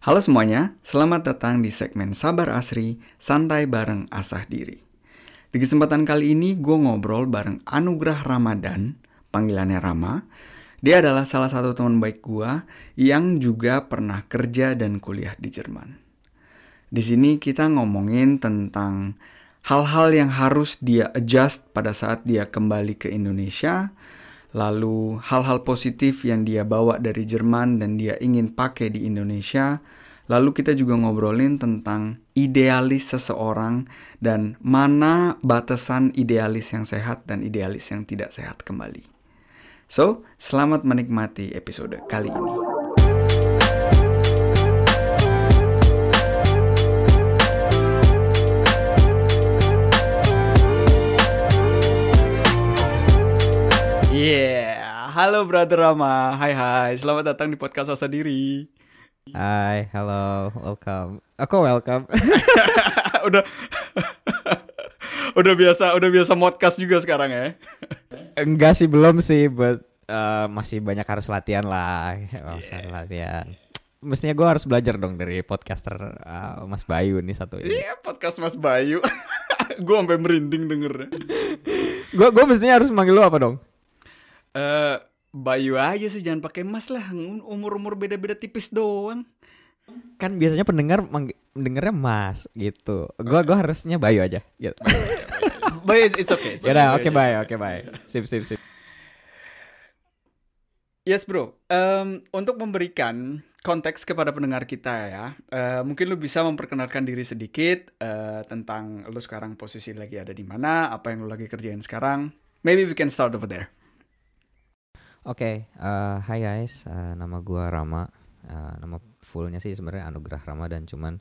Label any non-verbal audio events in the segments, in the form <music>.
Halo semuanya, selamat datang di segmen Sabar Asri, Santai Bareng Asah Diri. Di kesempatan kali ini gue ngobrol bareng Anugrah Ramadan, panggilannya Rama. Dia adalah salah satu teman baik gue yang juga pernah kerja dan kuliah di Jerman. Di sini kita ngomongin tentang hal-hal yang harus dia adjust pada saat dia kembali ke Indonesia, lalu hal-hal positif yang dia bawa dari Jerman dan dia ingin pakai di Indonesia. Lalu kita juga ngobrolin tentang idealis seseorang dan mana batasan idealis yang sehat dan idealis yang tidak sehat kembali. So, selamat menikmati episode kali ini. Yeah, halo brother Rama. Hai hai, selamat datang di podcast Asa Diri. Hai, halo, welcome. Aku welcome. <laughs> udah <laughs> udah biasa, udah biasa podcast juga sekarang ya. Enggak sih, belum sih, but uh, masih banyak harus latihan lah. Harus Yeah. latihan. Mestinya gue harus belajar dong dari podcaster uh, Mas Bayu nih satu ini. Iya, podcast Mas Bayu. <laughs> gue sampai merinding dengernya. Gue gue mestinya harus manggil lu apa dong? Eh, Bayu aja sih jangan pakai Mas lah. Umur-umur beda-beda tipis doang. Kan biasanya pendengar mendengarnya Mas gitu. Gue gua harusnya Bayu aja. Gitu. Bayu, <laughs> it's okay. Yaudah, okay, oke Bayu, oke Bayu. Sip, sip, sip. Yes bro, Em, untuk memberikan konteks kepada pendengar kita ya, eh, mungkin lu bisa memperkenalkan diri sedikit eh, tentang lu sekarang posisi lagi ada di mana, apa yang lu lagi kerjain sekarang. Maybe we can start over there. Oke, eh, hai guys, eh, nama gua Rama. Eh, nama fullnya sih sebenarnya Anugrah Ramadan, cuman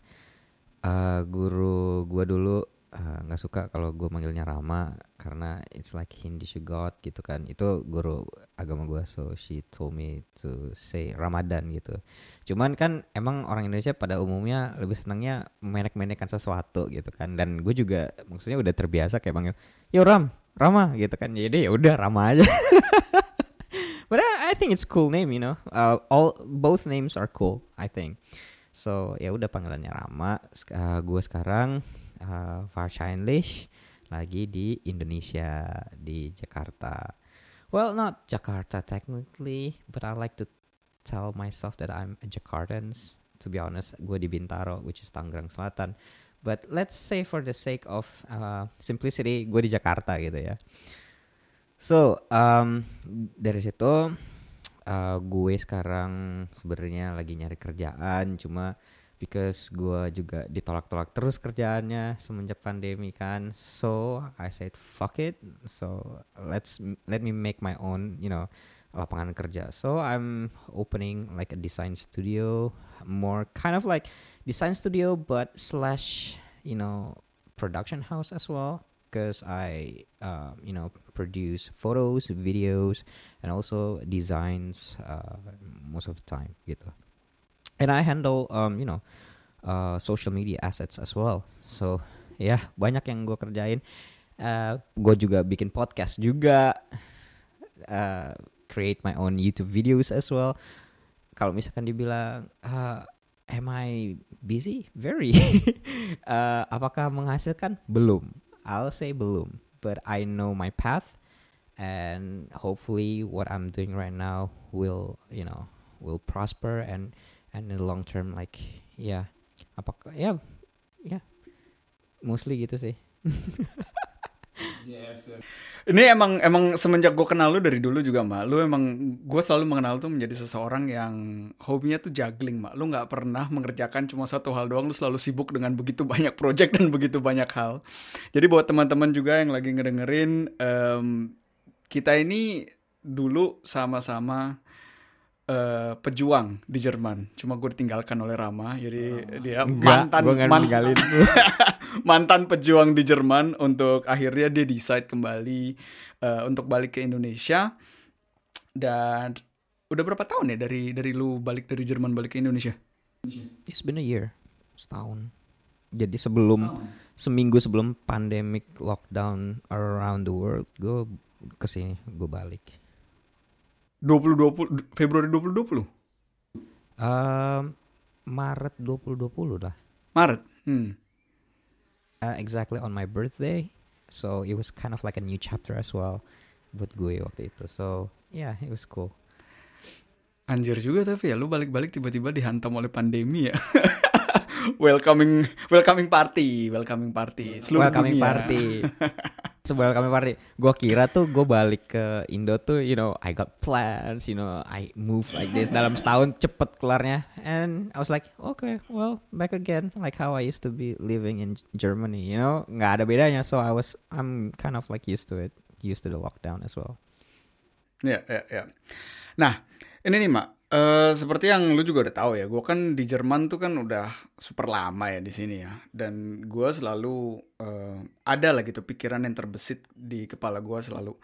eh, guru gua dulu nggak suka kalau gua manggilnya Rama karena it's like Hindish God gitu kan. Itu guru agama gua, so she told me to say Ramadan gitu. Cuman kan emang orang Indonesia pada umumnya lebih senangnya menek-menekkan sesuatu gitu kan. Dan gue juga maksudnya udah terbiasa kayak manggil, yo Ram, Rama gitu kan. Jadi ya udah Rama aja. <laughs> But I, I think it's cool name, you know. Uh, all both names are cool, I think. So ya udah panggilannya Rama. Uh, gue sekarang uh, wahrscheinlich lagi di Indonesia di Jakarta. Well, not Jakarta technically, but I like to tell myself that I'm a Jakartan. To be honest, gue di Bintaro, which is Tangerang Selatan. But let's say for the sake of uh, simplicity, gue di Jakarta gitu ya. So, um, dari situ uh, gue sekarang sebenarnya lagi nyari kerjaan, cuma because gue juga ditolak-tolak terus kerjaannya semenjak pandemi kan. So, I said fuck it. So, let's let me make my own, you know, lapangan kerja. So, I'm opening like a design studio, more kind of like design studio but slash, you know, production house as well because I, uh, you know, produce photos, videos, and also designs uh, most of the time gitu. And I handle, um, you know, uh, social media assets as well. So ya banyak yang gue kerjain. Uh, gue juga bikin podcast juga, uh, create my own YouTube videos as well. Kalau misalkan dibilang, uh, am I busy? Very. <laughs> Uh, apakah menghasilkan? Belum. I'll say belum. But I know my path, and hopefully what I'm doing right now will, you know, will prosper and and in the long term, like, yeah, apakah ya, ya, mostly gitu sih. <laughs> Ini emang emang semenjak gue kenal lu dari dulu juga mbak, lu emang gue selalu mengenal tuh menjadi seseorang yang hobinya tuh juggling mbak. Lu nggak pernah mengerjakan cuma satu hal doang, lu selalu sibuk dengan begitu banyak project dan begitu banyak hal. Jadi buat teman-teman juga yang lagi ngedengerin, em, kita ini dulu sama-sama eh, pejuang di Jerman. Cuma gue ditinggalkan oleh Rama, jadi dia mantan gua nggak man- ninggalin. <laughs> mantan pejuang di Jerman untuk akhirnya dia decide kembali eh, untuk balik ke Indonesia dan udah berapa tahun ya dari dari lu balik dari Jerman balik ke Indonesia? It's been a year, setahun. Jadi sebelum seminggu sebelum pandemic lockdown around the world, gue ke sini, gue balik. 2020 Februari 2020. Um, Maret 2020 lah. Maret. Hmm. Uh, exactly on my birthday. So it was kind of like a new chapter as well buat gue waktu itu. So yeah, it was cool. Anjir juga tapi ya lu balik-balik tiba-tiba dihantam oleh pandemi ya. <laughs> welcoming welcoming party, welcoming party. Seluruh welcoming dunia. party. <laughs> Sebuah welcoming party. Gue kira tuh gue balik ke Indo tuh, you know, I got plans, you know, I move like this dalam setahun cepet kelarnya. And I was like, okay, well, back again, like how I used to be living in Germany, you know, nggak ada bedanya. So I was, I'm kind of like used to it, used to the lockdown as well. Ya, ya, ya. Nah, ini nih mak, Eh, seperti yang lu juga udah tahu ya, gue kan di Jerman tuh kan udah super lama ya di sini ya, dan gue selalu eh, ada lah gitu pikiran yang terbesit di kepala gue selalu,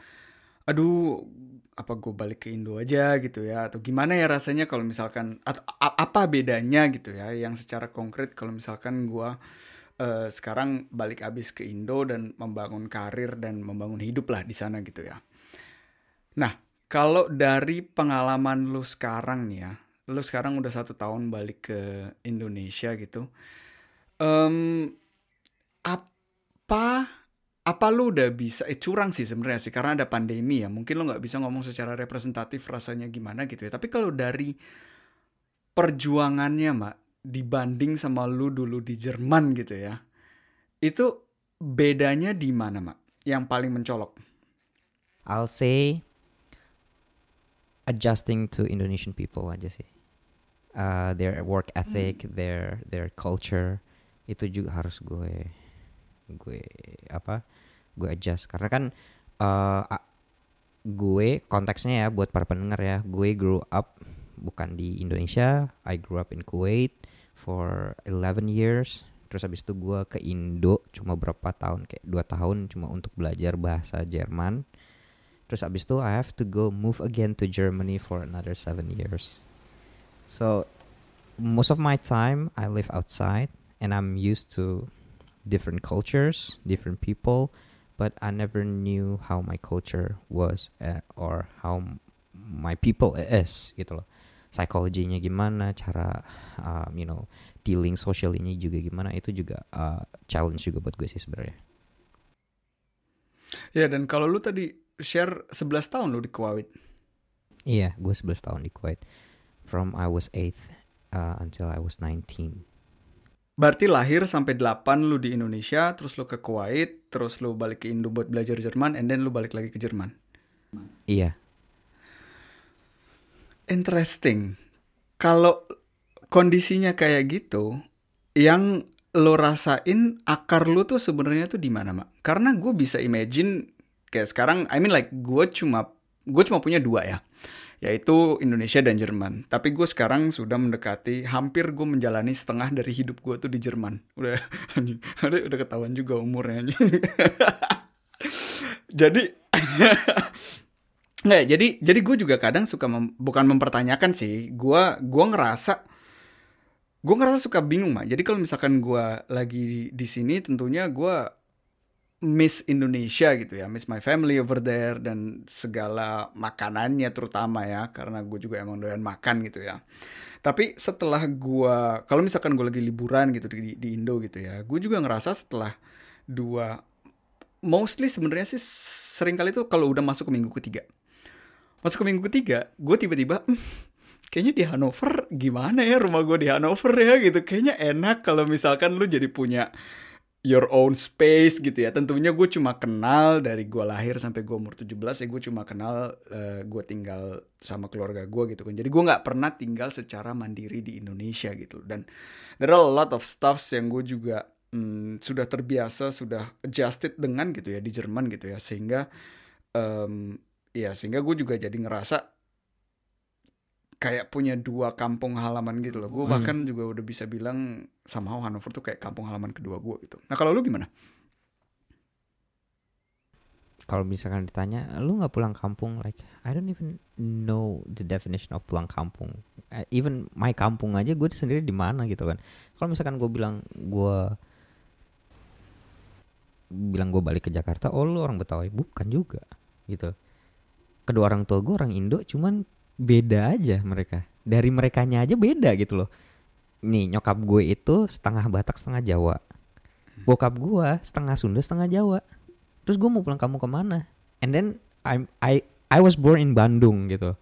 aduh apa gue balik ke Indo aja gitu ya, atau gimana ya rasanya kalau misalkan atau apa bedanya gitu ya, yang secara konkret kalau misalkan gue eh, sekarang balik abis ke Indo dan membangun karir dan membangun hidup lah di sana gitu ya. Nah, kalau dari pengalaman lu sekarang nih ya, lu sekarang udah satu tahun balik ke Indonesia gitu. em, apa apa lu udah bisa eh curang sih sebenarnya sih karena ada pandemi ya. Mungkin lu nggak bisa ngomong secara representatif rasanya gimana gitu ya. Tapi kalau dari perjuangannya, Mak, dibanding sama lu dulu di Jerman gitu ya. Itu bedanya di mana, Mak? Yang paling mencolok. I'll say adjusting to Indonesian people aja sih. Uh, their work ethic, their their culture itu juga harus gue gue apa? Gue adjust karena kan uh, gue konteksnya ya buat para pendengar ya, gue grew up bukan di Indonesia, I grew up in Kuwait for 11 years. Terus habis itu gue ke Indo cuma berapa tahun kayak dua tahun cuma untuk belajar bahasa Jerman. Terus abis itu I have to go move again to Germany for another seven years. So most of my time I live outside and I'm used to different cultures, different people, but I never knew how my culture was uh, or how my people is gitu loh. Psikologinya gimana, cara um, you know dealing socially-nya juga gimana itu juga uh, challenge juga buat gue sih sebenarnya. Ya dan kalau lu tadi share 11 tahun lu di Kuwait. Iya, gue 11 tahun di Kuwait. From I was 8 uh, until I was 19. Berarti lahir sampai 8 lu di Indonesia, terus lu ke Kuwait, terus lu balik ke Indo buat belajar Jerman, and then lu balik lagi ke Jerman. Iya. Interesting. Kalau kondisinya kayak gitu, yang lo rasain akar lu tuh sebenarnya tuh di mana, Mak? Karena gue bisa imagine kayak sekarang, I mean like gue cuma gue cuma punya dua ya, yaitu Indonesia dan Jerman. Tapi gue sekarang sudah mendekati hampir gue menjalani setengah dari hidup gue tuh di Jerman. Udah <laughs> udah, udah ketahuan juga umurnya. <laughs> Jadi <laughs> Nggak, jadi jadi gue juga kadang suka mem- bukan mempertanyakan sih. Gua gua ngerasa gue ngerasa suka bingung mah. Jadi kalau misalkan gue lagi di, di sini, tentunya gue miss Indonesia gitu ya, miss my family over there dan segala makanannya terutama ya, karena gue juga emang doyan makan gitu ya. Tapi setelah gue, kalau misalkan gue lagi liburan gitu di, di Indo gitu ya, gue juga ngerasa setelah dua, mostly sebenarnya sih sering kali tuh kalau udah masuk ke minggu ketiga, masuk ke minggu ketiga, gue tiba-tiba, "Hmm, kayaknya di Hanover gimana ya rumah gue di Hanover ya gitu, kayaknya enak kalau misalkan lu jadi punya your own space gitu ya. Tentunya gue cuma kenal dari gue lahir sampai gue umur 17 ya gue cuma kenal eh, gue tinggal sama keluarga gue gitu kan. Jadi gue nggak pernah tinggal secara mandiri di Indonesia gitu. Dan there are a lot of stuffs yang gue juga hmm, sudah terbiasa, sudah adjusted dengan gitu ya di Jerman gitu ya. Sehingga em, ya sehingga gue juga jadi ngerasa kayak punya dua kampung halaman gitu loh. Gue Hmm. bahkan juga udah bisa bilang sama Hanover tuh kayak kampung halaman kedua gue gitu. Nah kalau lu gimana? Kalau misalkan ditanya, lu nggak pulang kampung? Like, I don't even know the definition of pulang kampung. Uh, even my kampung aja gue sendiri di mana gitu kan. Kalau misalkan gue bilang gue bilang gue balik ke Jakarta, oh lu orang Betawi, bukan juga gitu. Kedua orang tua gue orang Indo, cuman beda aja mereka. Dari merekanya aja beda gitu loh. nih nyokap gue itu setengah Batak setengah Jawa. Bokap gue setengah Sunda setengah Jawa. Terus gue mau pulang kamu ke mana? And then I'm I I was born in Bandung gitu.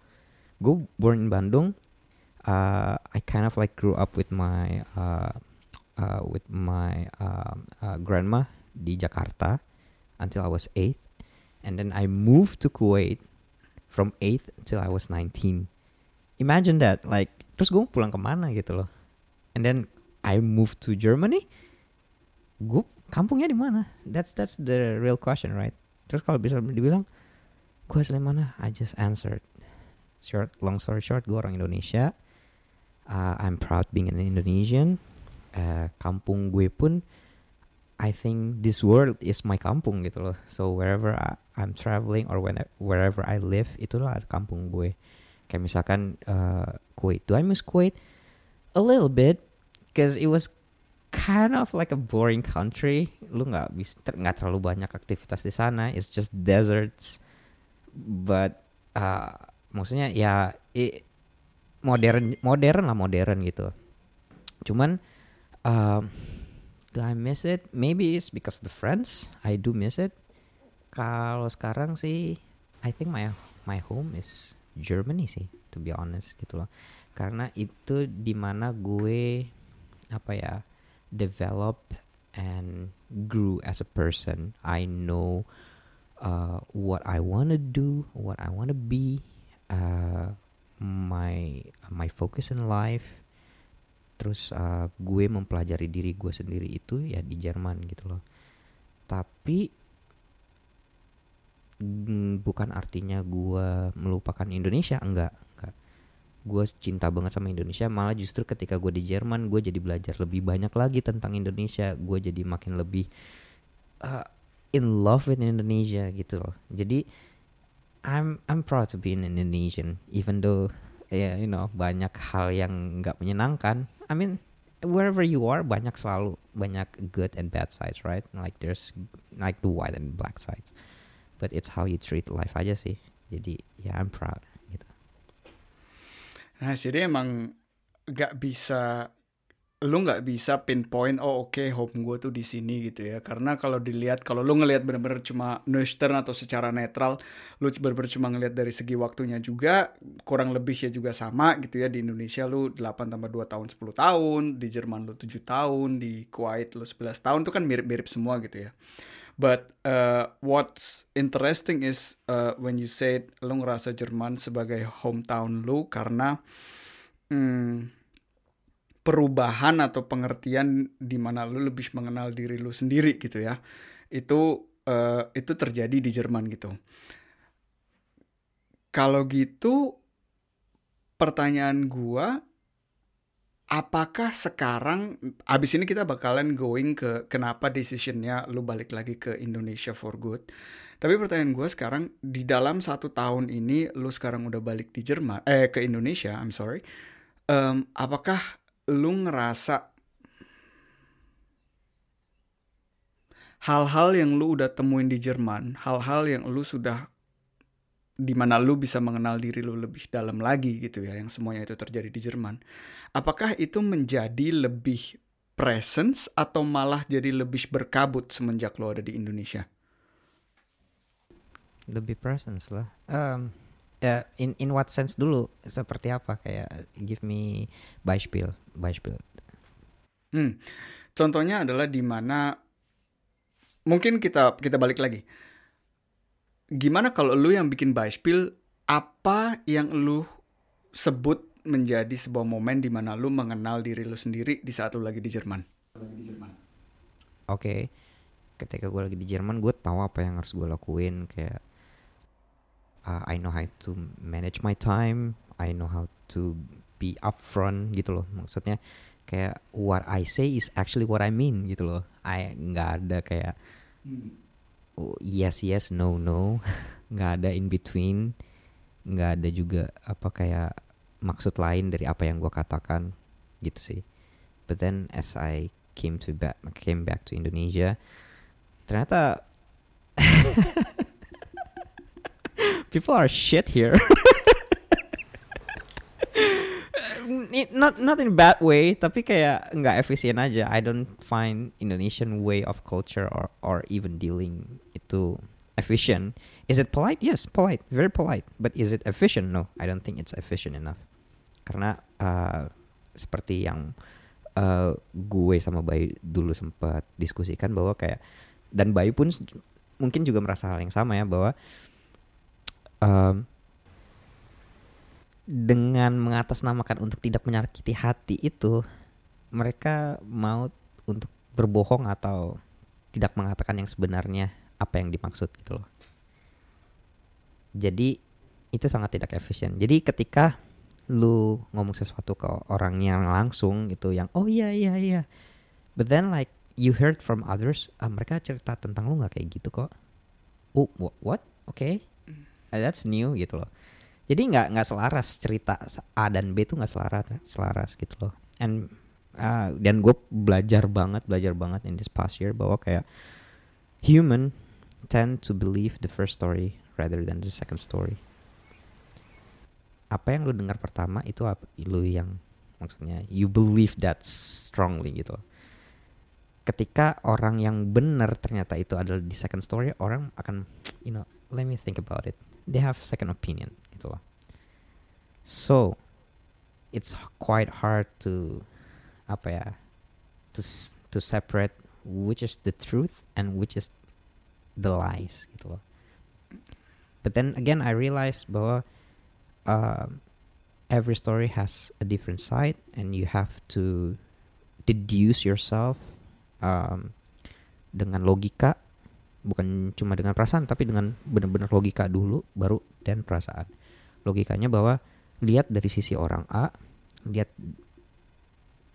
Gue born in Bandung uh, I kind of like grew up with my uh, uh, with my uh, uh, grandma di Jakarta until I was eight. And then I moved to Kuwait from 8 until I was 19 imagine that like terus gue pulang ke mana gitu loh. And then I moved to Germany. Gue kampungnya di mana? That's that's the real question right? Terus kalau bisa dibilang gue asli mana? I just answered. Short long story short gue orang Indonesia. Uh, I'm proud being an Indonesian. Uh, kampung gue pun I think this world is my kampung gitu loh. So wherever I, I'm traveling or when wherever I live itulah kampung gue. Kayak misalkan uh, Kuwait. Do I miss Kuwait? A little bit because it was kind of like a boring country. Lu nggak bisa nggak terlalu banyak aktivitas di sana. It's just deserts. But uh, maksudnya ya it, modern modern lah modern gitu. Cuman um, do I miss it? Maybe it's because of the friends. I do miss it kalau sekarang sih I think my my home is Germany sih to be honest gitu loh. Karena itu di mana gue apa ya develop and grew as a person. I know uh, what I wanna do what I wanna be uh, my my focus in life. Terus uh, gue mempelajari diri gue sendiri itu ya di Jerman gitu loh. Tapi bukan artinya gue melupakan Indonesia enggak enggak. Gue cinta banget sama Indonesia malah justru ketika gue di Jerman gue jadi belajar lebih banyak lagi tentang Indonesia. Gue jadi makin lebih uh, in love with Indonesia gitu loh. Jadi I'm I'm proud to be an Indonesian even though ya yeah, you know banyak hal yang nggak menyenangkan. I mean wherever you are banyak selalu banyak good and bad sides right? Like there's like the white and black sides but it's how you treat life aja sih. Jadi ya yeah, I'm proud gitu. Nah jadi emang nggak bisa lu nggak bisa pinpoint oh oke okay, home gue tuh di sini gitu ya. Karena kalau dilihat kalau lu ngelihat bener-bener cuma nüchtern atau secara netral lu bener-bener cuma ngelihat dari segi waktunya juga kurang lebih ya juga sama gitu ya. Di Indonesia lu 8 tambah 2 tahun 10 tahun di Jerman lu 7 tahun di Kuwait lu 11 tahun tuh kan mirip-mirip semua gitu ya But uh, what's interesting is uh, when you said lu ngerasa Jerman sebagai hometown lu karena hmm, perubahan atau pengertian di mana lu lebih mengenal diri lu sendiri gitu ya. Itu uh, itu terjadi di Jerman gitu. Kalau gitu pertanyaan gua apakah sekarang abis ini kita bakalan going ke kenapa decisionnya lu balik lagi ke Indonesia for good. Tapi pertanyaan gue sekarang di dalam satu tahun ini lu sekarang udah balik di Jerman eh ke Indonesia I'm sorry um, apakah lu ngerasa hal-hal yang lu udah temuin di Jerman hal-hal yang lu sudah di mana lu bisa mengenal diri lu lebih dalam lagi gitu ya yang semuanya itu terjadi di Jerman. Apakah itu menjadi lebih presence atau malah jadi lebih berkabut semenjak lo ada di Indonesia? Lebih presence lah. Um, ya in in what sense dulu? Seperti apa? Kayak give me beispiel beispiel. Hmm contohnya adalah di mana mungkin kita kita balik lagi gimana kalau lu yang bikin Beispiel apa yang lu sebut menjadi sebuah momen di mana lu mengenal diri lu sendiri di saat lu lagi di Jerman? Oke, okay. ketika gue lagi di Jerman, gue tahu apa yang harus gue lakuin. Kayak uh, I know how to manage my time, I know how to be upfront gitu loh. Maksudnya kayak what I say is actually what I mean gitu loh. I nggak ada kayak hmm oh, yes yes no no. <laughs> Nggak ada in between. Nggak ada juga apa kayak maksud lain dari apa yang gue katakan. Gitu sih. But then as I came to back came back to Indonesia ternyata <laughs> people are shit here <laughs> not not in bad way, tapi kayak nggak efisien aja. I don't find Indonesian way of culture or or even dealing itu efficient. Is it polite? Yes, polite, very polite. But is it efficient? No, I don't think it's efficient enough. Karena uh, seperti yang uh, gue sama Bayu dulu sempat diskusikan bahwa kayak dan Bayu pun mungkin juga merasa hal yang sama ya bahwa um, dengan mengatasnamakan untuk tidak menyakiti hati itu mereka mau untuk berbohong atau tidak mengatakan yang sebenarnya apa yang dimaksud gitu loh. Jadi itu sangat tidak efisien. Jadi ketika lu ngomong sesuatu ke orang yang langsung gitu yang oh iya iya iya. But then like you heard from others, uh, mereka cerita tentang lu nggak kayak gitu kok. Oh what? Oke. Okay. Uh, that's new gitu loh jadi nggak nggak selaras cerita A dan B tuh nggak selaras selaras gitu loh. And uh, dan gue belajar banget belajar banget in this past year bahwa kayak human tend to believe the first story rather than the second story. Apa yang lu dengar pertama itu apa lu yang maksudnya you believe that strongly gitu loh. ketika orang yang benar ternyata itu adalah di second story orang akan you know let me think about it they have second opinion gitu loh. So it's quite hard to apa ya to to separate which is the truth and which is the lies gitu loh. But then again I realized bahwa uh, every story has a different side and you have to deduce yourself um, dengan logika bukan cuma dengan perasaan tapi dengan benar-benar logika dulu baru dan perasaan. Logikanya bahwa lihat dari sisi orang A lihat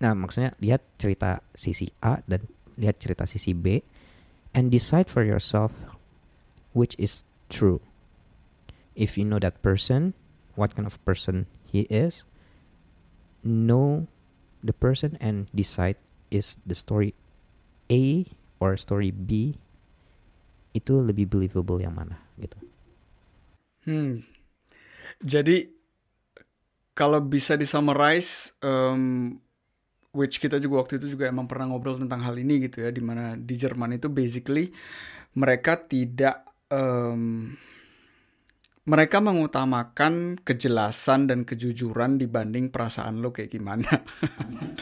nah maksudnya lihat cerita sisi A dan lihat cerita sisi B and decide for yourself which is true. If you know that person what kind of person he is know the person and decide is the story A or story B itu lebih believable yang mana gitu. Hmm. Jadi kalau bisa di summarize, um, which kita juga waktu itu juga emang pernah ngobrol tentang hal ini gitu ya, di mana di Jerman itu basically mereka tidak um, mereka mengutamakan kejelasan dan kejujuran dibanding perasaan lo kayak gimana.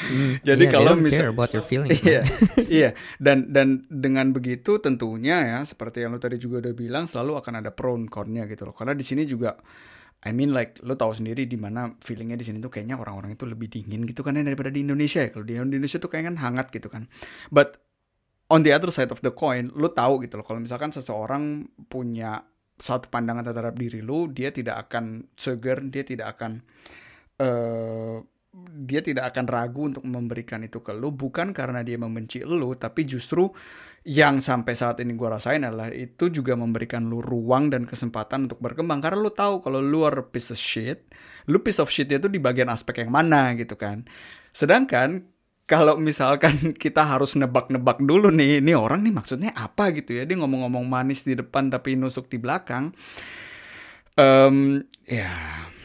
Mm, Jadi yeah, kalau misalnya about your feelings. Iya, <laughs> iya. Dan dan dengan begitu tentunya ya seperti yang lo tadi juga udah bilang selalu akan ada pro and con-nya gitu loh. Karena di sini juga I mean like lo tahu sendiri di mana feelingnya di sini tuh kayaknya orang-orang itu lebih dingin gitu kan ya daripada di Indonesia ya. Kalau di Indonesia tuh kayaknya kan hangat gitu kan. But on the other side of the coin, lo tahu gitu loh kalau misalkan seseorang punya satu pandangan terhadap diri lu dia tidak akan seger dia tidak akan uh, dia tidak akan ragu untuk memberikan itu ke lu. Bukan karena dia membenci lu tapi justru yang sampai saat ini gue rasain adalah itu juga memberikan lu ruang dan kesempatan untuk berkembang. Karena lu tahu kalau lu are piece of shit lu piece of shit itu di bagian aspek yang mana gitu kan. Sedangkan kalau misalkan <laughs> kita harus nebak-nebak dulu nih, ini orang nih maksudnya apa gitu ya? Dia ngomong-ngomong manis di depan tapi nusuk di belakang. Um, ya,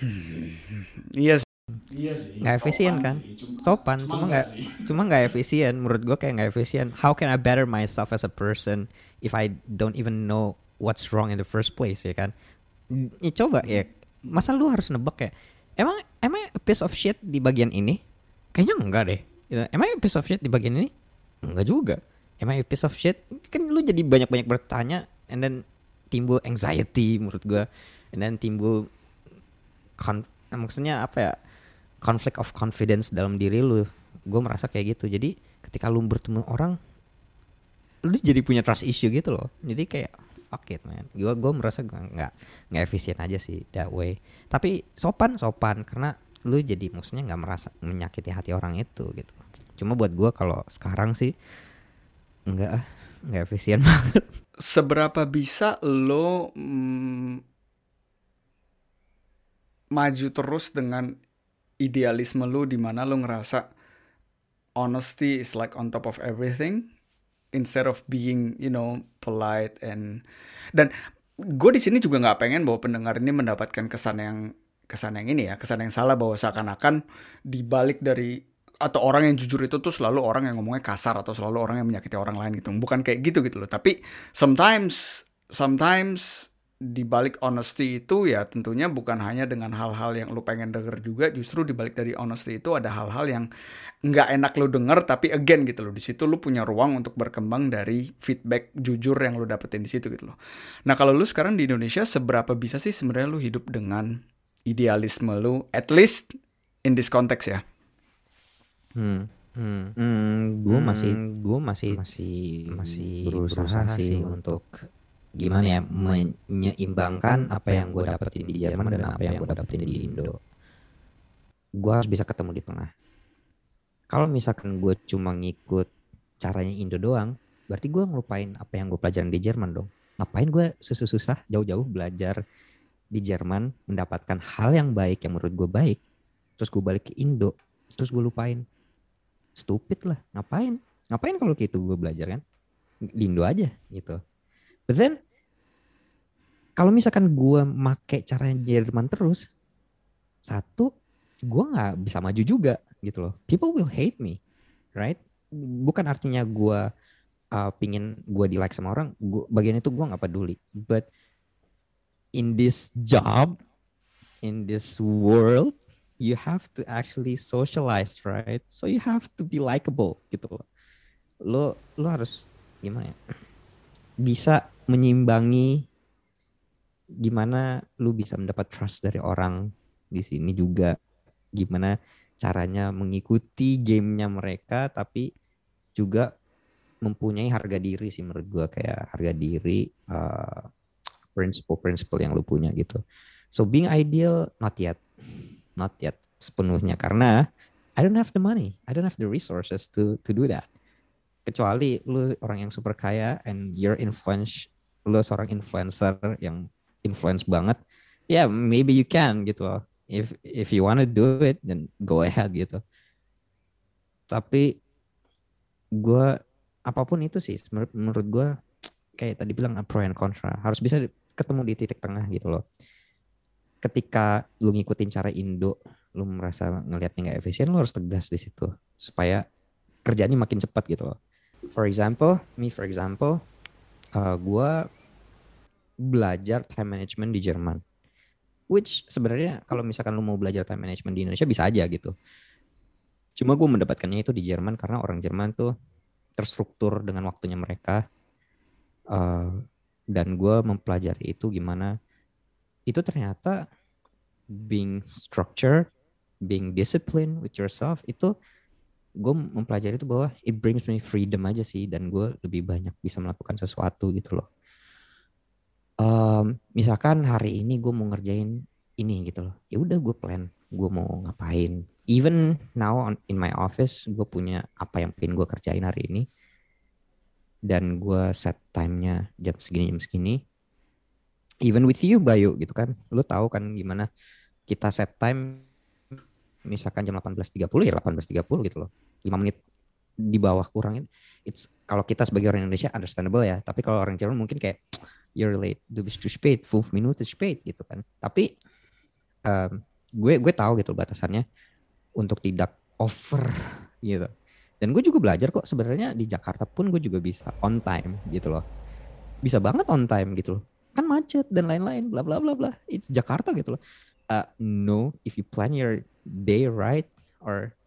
hmm, iya sih. Iya sih. Nggak efisien kan? Sopan, cuma nggak, cuma nggak efisien. Menurut gue kayak nggak efisien. How can I better myself as a person if I don't even know what's wrong in the first place ya kan? Ya, coba ya, masa lu harus nebak ya? Emang emang a piece of shit di bagian ini? Kayaknya enggak deh gitu. I a piece of shit di bagian ini? Enggak juga. I a piece of shit? Kan lu jadi banyak-banyak bertanya and then timbul anxiety menurut gue. And then timbul kon maksudnya apa ya? Conflict of confidence dalam diri lu. Gue merasa kayak gitu. Jadi ketika lu bertemu orang lu jadi punya trust issue gitu loh. Jadi kayak fuck it man. Gue gue merasa nggak nggak efisien aja sih that way. Tapi sopan sopan karena lu jadi maksudnya nggak merasa menyakiti hati orang itu gitu. Cuma buat gue kalau sekarang sih nggak nggak efisien <laughs> banget. Seberapa bisa lo mm, maju terus dengan idealisme lo di mana lo ngerasa honesty is like on top of everything instead of being you know polite and dan gue di sini juga nggak pengen bahwa pendengar ini mendapatkan kesan yang kesan yang ini ya, kesan yang salah bahwa seakan-akan dibalik dari atau orang yang jujur itu tuh selalu orang yang ngomongnya kasar atau selalu orang yang menyakiti orang lain gitu. Bukan kayak gitu gitu loh. Tapi sometimes sometimes di balik honesty itu ya tentunya bukan hanya dengan hal-hal yang lu pengen denger juga justru di balik dari honesty itu ada hal-hal yang nggak enak lu denger tapi again gitu loh di situ lu punya ruang untuk berkembang dari feedback jujur yang lu dapetin di situ gitu loh nah kalau lu sekarang di Indonesia seberapa bisa sih sebenarnya lu hidup dengan idealisme lu at least in this context ya hmm Hmm, hmm gue masih, gue masih, masih, masih berusaha, berusaha sih untuk gimana ya menyeimbangkan apa yang gue dapetin di Jerman dan apa yang gue dapetin di Indo. Gue harus bisa ketemu di tengah. Kalau misalkan gue cuma ngikut caranya Indo doang, berarti gue ngelupain apa yang gue pelajarin di Jerman dong. Ngapain gue susah-susah jauh-jauh belajar di Jerman mendapatkan hal yang baik yang menurut gue baik, terus gue balik ke Indo, terus gue lupain. Stupid lah, ngapain? Ngapain kalau gitu gue belajar kan? Di Indo aja gitu. But then kalau misalkan gue make caranya Jerman terus, satu gue nggak bisa maju juga gitu loh. People will hate me, right? Bukan artinya gue uh, pingin gue di like sama orang. Gua, bagian itu gue nggak peduli. But in this job, in this world, you have to actually socialize, right? So you have to be likable gitu. Lo lo harus gimana ya? Bisa menyimbangi gimana lu bisa mendapat trust dari orang di sini juga gimana caranya mengikuti gamenya mereka tapi juga mempunyai harga diri sih menurut gua kayak harga diri uh, prinsipal-prinsipal yang lu punya gitu. So being ideal not yet. Not yet sepenuhnya. Karena I don't have the money. I don't have the resources to to do that. Kecuali lu orang yang super kaya and your influence lu seorang influencer yang influence banget ya yeah, maybe you can gitu if if you wanna do it then go ahead gitu. Tapi gue apa pun itu sih menurut menurut gue kayak tadi bilang pro and contra. Harus bisa ketemu di titik tengah gitu loh ketika lu ngikutin cara Indo lu merasa ngelihatnya nggak efisien lu harus tegas di situ supaya kerjanya makin cepat gitu loh for example me for example uh, gue belajar time management di Jerman. Which sebenarnya kalau misalkan lu mau belajar time management di Indonesia bisa aja gitu. Cuma gue mendapatkannya itu di Jerman karena orang Jerman tuh terstruktur dengan waktunya mereka. Uh, dan gue mempelajari itu gimana itu ternyata being structure, being discipline with yourself itu gue mempelajari itu bahwa it brings me freedom aja sih dan gue lebih banyak bisa melakukan sesuatu gitu loh. Um, misalkan hari ini gue mau ngerjain ini gitu loh ya udah gue plan gue mau ngapain. Even now on, in my office gue punya apa yang pengen gue kerjain hari ini dan gue set timenya jam segini jam segini. Even with you Bayu gitu kan. Lu tahu kan gimana kita set time misalkan jam 18.30 ya 18.30 gitu loh. 5 menit di bawah kurangin it's kalau kita sebagai orang Indonesia understandable ya. Tapi kalau orang Jerman mungkin kayak you're late du bist zu spät 5 Minuten spät gitu kan. Tapi um, gue gue tahu gitu batasannya untuk tidak over gitu dan gue juga belajar kok sebenarnya di Jakarta pun gue juga bisa on time gitu loh bisa banget on time gitu loh kan macet dan lain-lain bla bla bla bla it's Jakarta gitu loh uh, no if you plan your day right or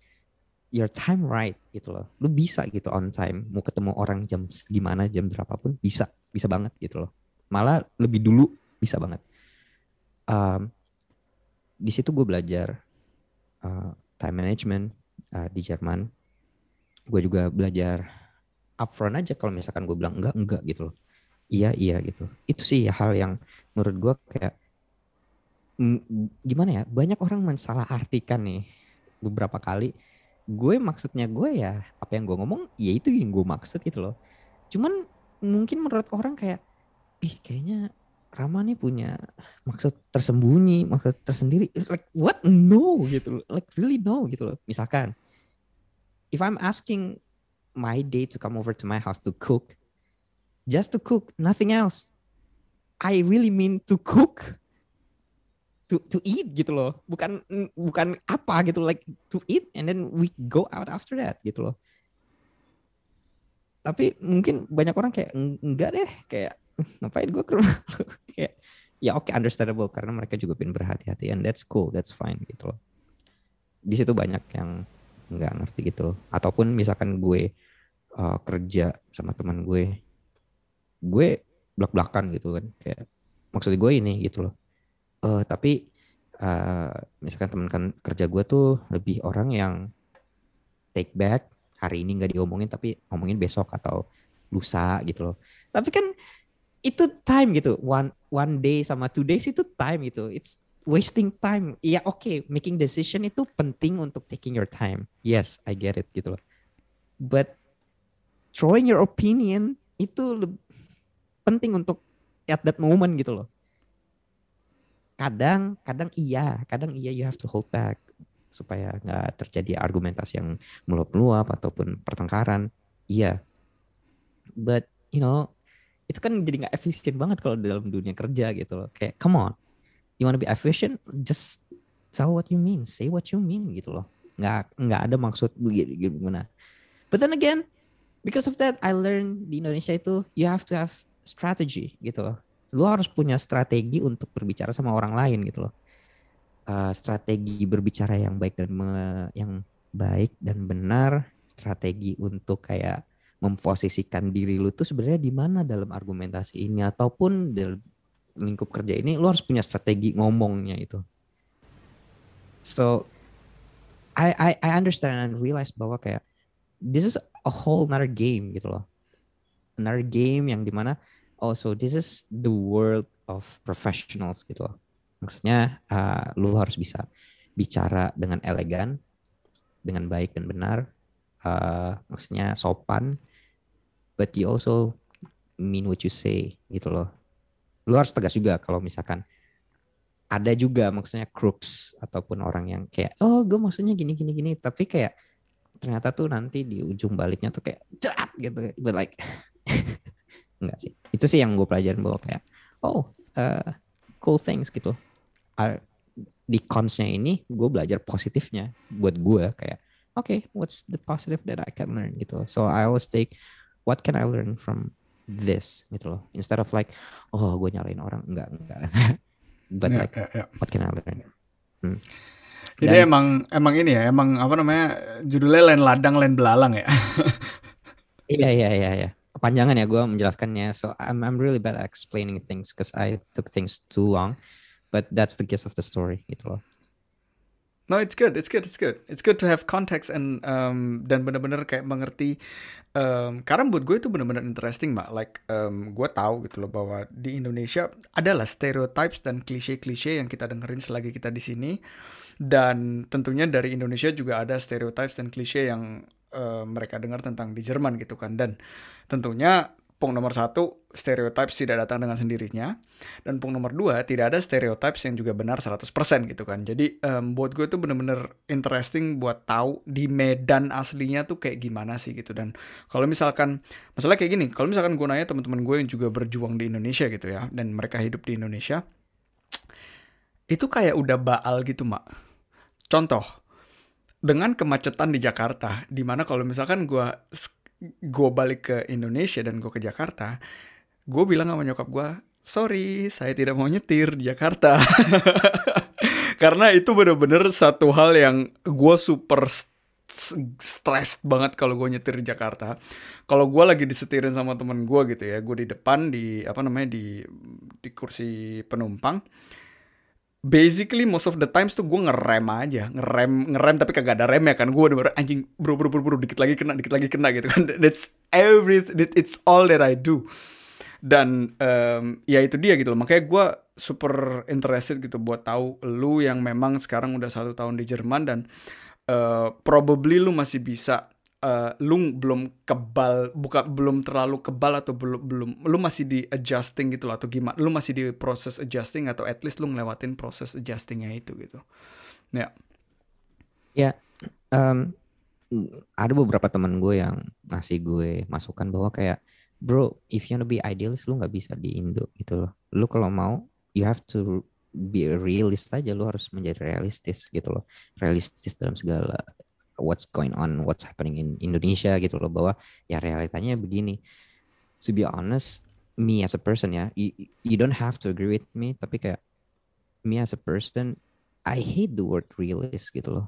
your time right gitu loh. Lu bisa gitu on time. Mau ketemu orang jam gimana, jam berapapun bisa, bisa banget gitu loh. Malah lebih dulu bisa banget. Um, di situ gue belajar uh, time management uh, di Jerman. Gue juga belajar upfront aja kalau misalkan gue bilang enggak enggak gitu loh. Iya iya gitu. Itu sih hal yang menurut gue kayak gimana ya banyak orang mensalah artikan nih beberapa kali. Gue maksudnya gue ya apa yang gue ngomong ya itu yang gue maksud gitu loh. Cuman mungkin menurut orang kayak ih kayaknya Rama nih punya maksud tersembunyi maksud tersendiri. Like what? No gitu loh. Like really no gitu loh. Misalkan if I'm asking my date to come over to my house to cook just to cook nothing else. I really mean to cook to to eat gitu loh. Bukan bukan apa gitu like to eat and then we go out after that gitu loh. Tapi mungkin banyak orang kayak enggak deh kayak ngapain gue ke rumah? <laughs> Kayak ya oke okay, understandable karena mereka juga pengen berhati-hati and that's cool that's fine gitu loh. Di situ banyak yang nggak ngerti gitu loh. Ataupun misalkan gue uh, kerja sama teman gue gue belak belakan gitu kan. Kayak maksud gue ini gitu loh. Uh, tapi uh, misalkan teman kan kerja gue tuh lebih orang yang take back hari ini nggak diomongin tapi ngomongin besok atau lusa gitu loh. Tapi kan itu time gitu. One one day sama two days itu time gitu. It's wasting time. Ya oke okay, making decision itu penting untuk taking your time. Yes I get it gitu loh. But throwing your opinion itu penting untuk at that moment gitu loh. Kadang kadang iya kadang iya you have to hold back supaya nggak terjadi argumentasi yang meluap-meluap ataupun pertengkaran. Iya. But you know itu kan jadi nggak efisien banget kalau dalam dunia kerja gitu loh. Kayak come on you wanna be efficient just tell what you mean say what you mean gitu loh. Nggak nggak ada maksud gimana. But then again because of that I learned di Indonesia itu you have to have strategy gitu loh. Lu harus punya strategi untuk berbicara sama orang lain gitu loh. Uh, strategi berbicara yang baik dan me, yang baik dan benar, strategi untuk kayak memposisikan diri lu tuh sebenarnya di mana dalam argumentasi ini ataupun lingkup kerja ini lu harus punya strategi ngomongnya itu. So I I I understand and realize bahwa kayak this is a whole another game gitu loh. Another game yang di mana oh so this is the world of professionals gitu loh. Maksudnya uh, lu harus bisa bicara dengan elegan, dengan baik dan benar, uh, maksudnya sopan, but you also mean what you say gitu loh. Lu harus tegas juga kalau misalkan ada juga maksudnya crooks ataupun orang yang kayak oh gue maksudnya gini gini gini. Tapi kayak ternyata tuh nanti di ujung baliknya tuh kayak cerat gitu. But like <laughs> enggak sih. Itu sih yang gue pelajarin bahwa kayak oh uh, cool things gitu. Di consnya ini gue belajar positifnya buat gue kayak oke okay, what's the positive that I can learn? Gitu. So I always take what can I learn from this gitu loh instead of like oh gue nyalain orang enggak enggak <laughs> but yeah, like yeah, yeah. what can I learn hmm. jadi Dan, emang emang ini ya emang apa namanya judulnya lain ladang lain belalang ya <laughs> iya iya iya iya kepanjangan ya gue menjelaskannya. So I'm I'm really bad at explaining things because I took things too long. But that's the gist of the story gitu loh. No, it's good, it's good, it's good. It's good to have context and um, dan benar-benar kayak mengerti. Um, karena buat gue itu benar-benar interesting, mbak. Like um, gue tahu gitu loh bahwa di Indonesia adalah stereotypes dan klise-klise yang kita dengerin selagi kita di sini. Dan tentunya dari Indonesia juga ada stereotypes dan klise yang uh, mereka dengar tentang di Jerman gitu kan. Dan tentunya Pung nomor satu, stereotypes tidak datang dengan sendirinya. Dan pung nomor dua, tidak ada stereotypes yang juga benar 100% gitu kan. Jadi um, buat gue itu bener-bener interesting buat tahu di medan aslinya tuh kayak gimana sih gitu. Dan kalau misalkan, masalah kayak gini, kalau misalkan gue nanya teman-teman gue yang juga berjuang di Indonesia gitu ya, dan mereka hidup di Indonesia, itu kayak udah baal gitu mak. Contoh, dengan kemacetan di Jakarta, di mana kalau misalkan gue gue balik ke Indonesia dan gue ke Jakarta, gue bilang sama nyokap gue, sorry, saya tidak mau nyetir di Jakarta. <laughs> Karena itu bener-bener satu hal yang gue super stress banget kalau gue nyetir di Jakarta. Kalau gue lagi disetirin sama temen gue gitu ya, gue di depan di apa namanya di di kursi penumpang basically most of the times tuh gue ngerem aja. Ngerem ngerem tapi kagak ada rem ya kan. Gue udah anjing bro bro bro bro dikit lagi kena dikit lagi kena gitu kan. <laughs> That's every it's all that I do. Dan um, ya itu dia gitu loh. Makanya gue super interested gitu buat tahu lu yang memang sekarang udah satu tahun di Jerman dan uh, probably lu masih bisa uh, lu belum kebal bukan belum terlalu kebal atau belum belum lu masih di adjusting gitu loh atau gimana lu masih di proses adjusting atau at least lu ngelewatin proses adjustingnya itu gitu. Ya. Ya um, ada beberapa teman gue yang ngasih gue masukan bahwa kayak bro if you wanna be idealist lu nggak bisa di Indo gitu loh. Lu kalau mau you have to be realist aja lu harus menjadi realistis gitu loh. Realistis dalam segala what's going on what's happening in Indonesia gitu loh bahwa ya realitanya begini. To be honest me as a person ya you, you don't have to agree with me tapi kayak me as a person I hate the word realist gitu loh.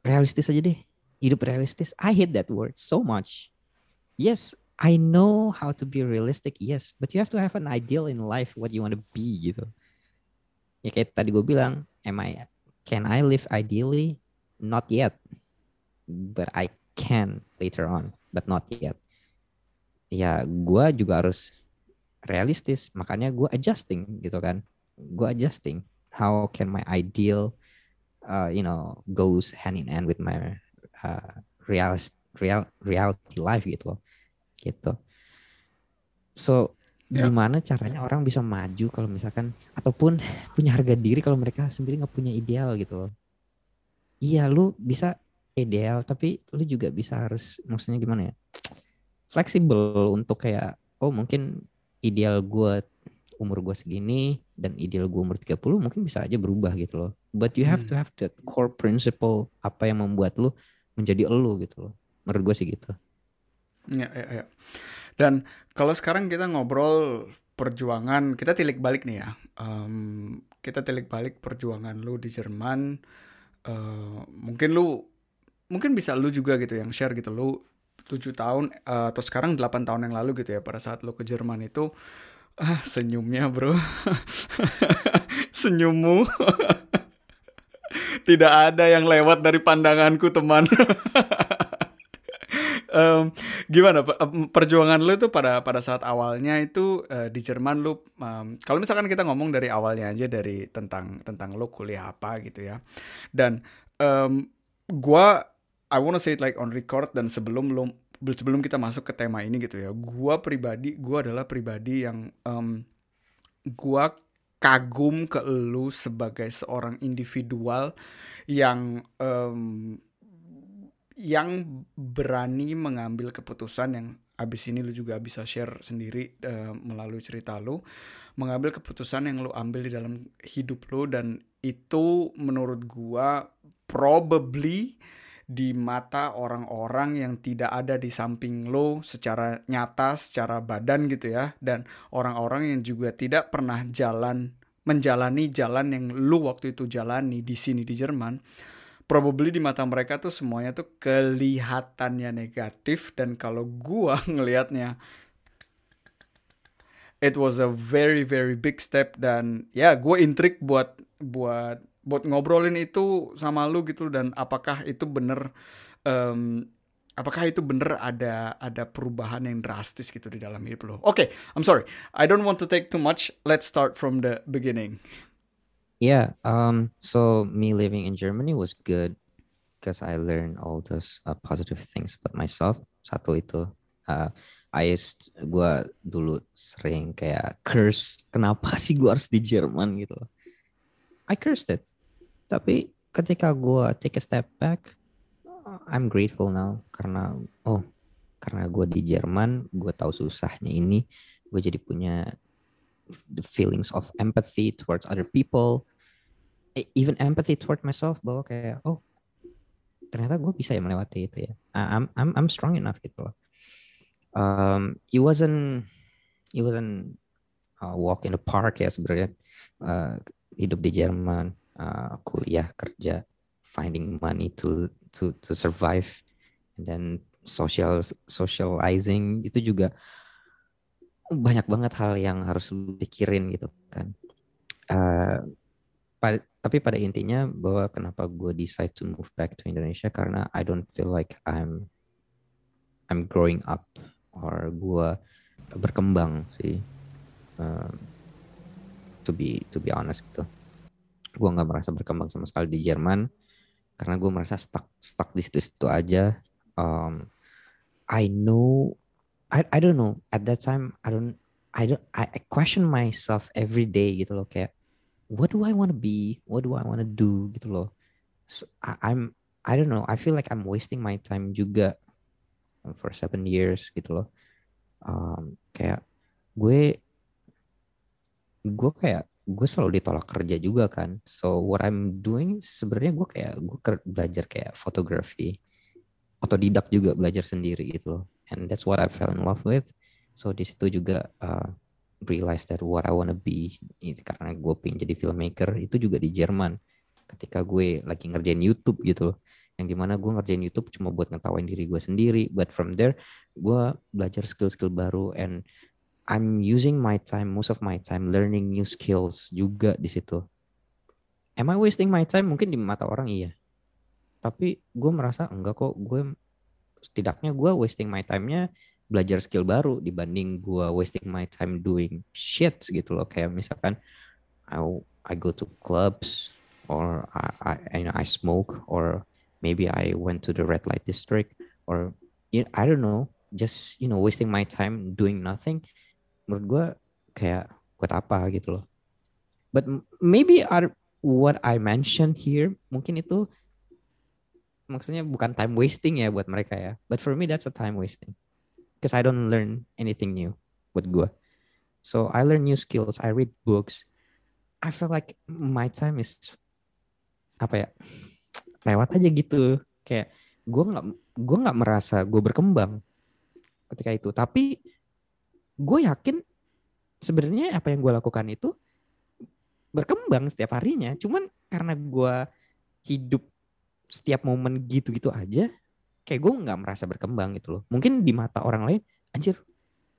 Realistis aja deh. Hidup realistis I hate that word so much. Yes I know how to be realistic yes but you have to have an ideal in life what you want to be gitu. Ya kayak tadi gue bilang am I can I live ideally not yet but I can later on but not yet. Ya gue juga harus realistis makanya gue adjusting gitu kan. Gue adjusting how can my ideal uh, you know goes hand in hand with my uh, realist real reality life gitu loh gitu. So yeah. gimana caranya orang bisa maju kalau misalkan ataupun punya harga diri kalau mereka sendiri nggak punya ideal gitu loh iya lu bisa ideal tapi lu juga bisa harus maksudnya gimana ya fleksibel untuk kayak oh mungkin ideal gue umur gue segini dan ideal gue umur 30 mungkin bisa aja berubah gitu loh. But you have hmm. to have that core principle apa yang membuat lu menjadi elu gitu loh. Menurut gue sih gitu. Ya, ya, ya. Dan kalau sekarang kita ngobrol perjuangan, kita tilik balik nih ya. Um, kita tilik balik perjuangan lu di Jerman. Uh, mungkin lu, mungkin bisa lu juga gitu yang share gitu. Lu 7 tahun uh, atau sekarang 8 tahun yang lalu gitu ya pada saat lo ke Jerman itu ah senyumnya bro. <laughs> Senyummu. <laughs> Tidak ada yang lewat dari pandanganku teman <laughs> um, gimana perjuangan lo itu pada pada saat awalnya itu uh, di Jerman lo um, kalau misalkan kita ngomong dari awalnya aja dari tentang tentang lo kuliah apa gitu ya. Dan um, gua I wanna say it like on record dan sebelum lo sebelum kita masuk ke tema ini gitu ya, gua pribadi, gua adalah pribadi yang um, gua kagum ke lu sebagai seorang individual yang um, yang berani mengambil keputusan yang abis ini lu juga bisa share sendiri uh, melalui cerita lu mengambil keputusan yang lu ambil di dalam hidup lu dan itu menurut gua probably di mata orang-orang yang tidak ada di samping lo secara nyata, secara badan gitu ya, dan orang-orang yang juga tidak pernah jalan menjalani jalan yang lu waktu itu jalani di sini di Jerman, probably di mata mereka tuh semuanya tuh kelihatannya negatif dan kalau gua <laughs> ngelihatnya it was a very very big step dan ya gue intrik buat buat buat ngobrolin itu sama lu gitu dan apakah itu bener um, apakah itu bener ada ada perubahan yang drastis gitu di dalam hidup lo? Oke, okay, I'm sorry, I don't want to take too much. Let's start from the beginning. Yeah, um, so me living in Germany was good because I learned all those uh, positive things about myself. Satu itu, uh, I used, gue dulu sering kayak curse, kenapa sih gue harus di Jerman? gitu I cursed it. Tapi ketika gue take a step back I'm grateful now. Karena oh karena gue di Jerman gue tahu susahnya ini. Gue jadi punya the feelings of empathy towards other people. E, even empathy towards myself bahwa kayak oh ternyata gue bisa ya melewati itu ya. I'm I'm I'm strong enough gitu um, it wasn't it wasn't uh, walk in the park ya sebenarnya. Uh, hidup di Jerman uh, kuliah kerja finding money to to to survive. And then social socializing itu juga banyak banget hal yang harus lu pikirin gitu kan. Uh, pa tapi pada intinya bahwa kenapa gue decide to move back to Indonesia karena I don't feel like I'm I'm growing up or gue berkembang sih. Um, to be to be honest gitu. Gue nggak merasa berkembang sama sekali di Jerman karena gue merasa stuck stuck di situ-situ aja. Um, I know I I don't know. At that time I don't I don't I, I question myself every day gitu loh. Kayak what do I want to be? What do I want to do? Gitu loh. So, I, I'm I don't know. I feel like I'm wasting my time juga for seven years gitu loh. Um, kayak gue gue kayak gue selalu ditolak kerja juga kan. So what I'm doing sebenarnya gue kayak gue belajar kayak fotografi otodidak juga belajar sendiri gitu loh and that's what I fell in love with so di situ juga uh, realize that what I wanna be karena gue pengen jadi filmmaker itu juga di Jerman ketika gue lagi ngerjain YouTube gitu yang di mana gue ngerjain YouTube cuma buat ngetawain diri gue sendiri but from there gue belajar skill-skill baru and I'm using my time, most of my time learning new skills juga di situ. Am I wasting my time? Mungkin di mata orang iya. Tapi gue merasa enggak kok. Gue setidaknya gue wasting my time-nya belajar skill baru dibanding gue wasting my time doing shit gitu loh. Kayak misalkan I, I go to clubs or I, I, you know, I smoke or maybe I went to the red light district or I don't know, just you know wasting my time doing nothing menurut gue kayak buat apa gitu loh but maybe are what I mentioned here mungkin itu maksudnya bukan time wasting ya buat mereka ya. But for me that's a time wasting. Because I don't learn anything new buat gue so I learn new skills. I read books. I feel like my time is apa ya lewat aja gitu. Kayak gue nggak gue nggak merasa gue berkembang ketika itu. Tapi gue yakin sebenarnya apa yang gue lakukan itu berkembang setiap harinya. Cuman karena gue hidup setiap momen gitu-gitu aja, kayak gue nggak merasa berkembang gitu loh. Mungkin di mata orang lain, anjir,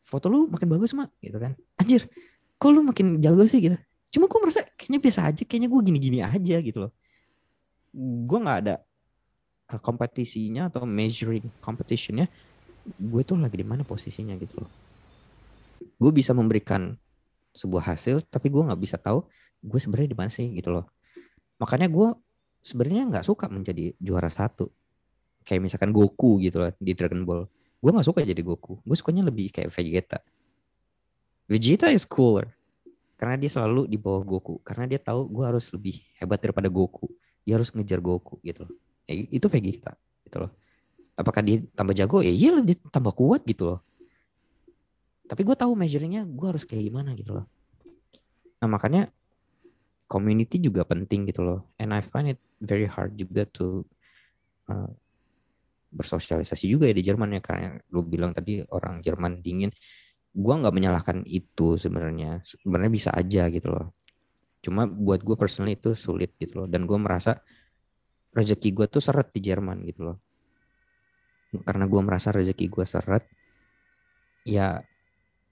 foto lu makin bagus mak, gitu kan. Anjir, kok lu makin jago sih gitu. Cuma gue merasa kayaknya biasa aja, kayaknya gue gini-gini aja gitu loh. Gue nggak ada eh, kompetisinya atau measuring competitionnya. Gue tuh lagi di mana posisinya gitu loh gue bisa memberikan sebuah hasil tapi gue nggak bisa tahu gue sebenarnya di mana sih gitu loh makanya gue sebenarnya nggak suka menjadi juara satu. Kayak misalkan Goku gitu loh di Dragon Ball. Gue nggak suka jadi Goku. Gue sukanya lebih kayak Vegeta. Vegeta is cooler karena dia selalu di bawah Goku. Karena dia tahu gue harus lebih hebat daripada Goku. Dia harus ngejar Goku gitu loh. Ya, itu Vegeta gitu loh. Apakah dia tambah jago? Ya iya dia tambah kuat gitu loh. Tapi gue tahu measuringnya gue harus kayak gimana gitu loh. Nah makanya community juga penting gitu loh. And I find it very hard juga to uh, bersosialisasi juga ya di Jerman ya karena lu bilang tadi orang Jerman dingin. Gue nggak menyalahkan itu sebenarnya. Sebenarnya bisa aja gitu loh. Cuma buat gue personally itu sulit gitu loh. Dan gue merasa rezeki gue tuh seret di Jerman gitu loh. Karena gue merasa rezeki gue seret ya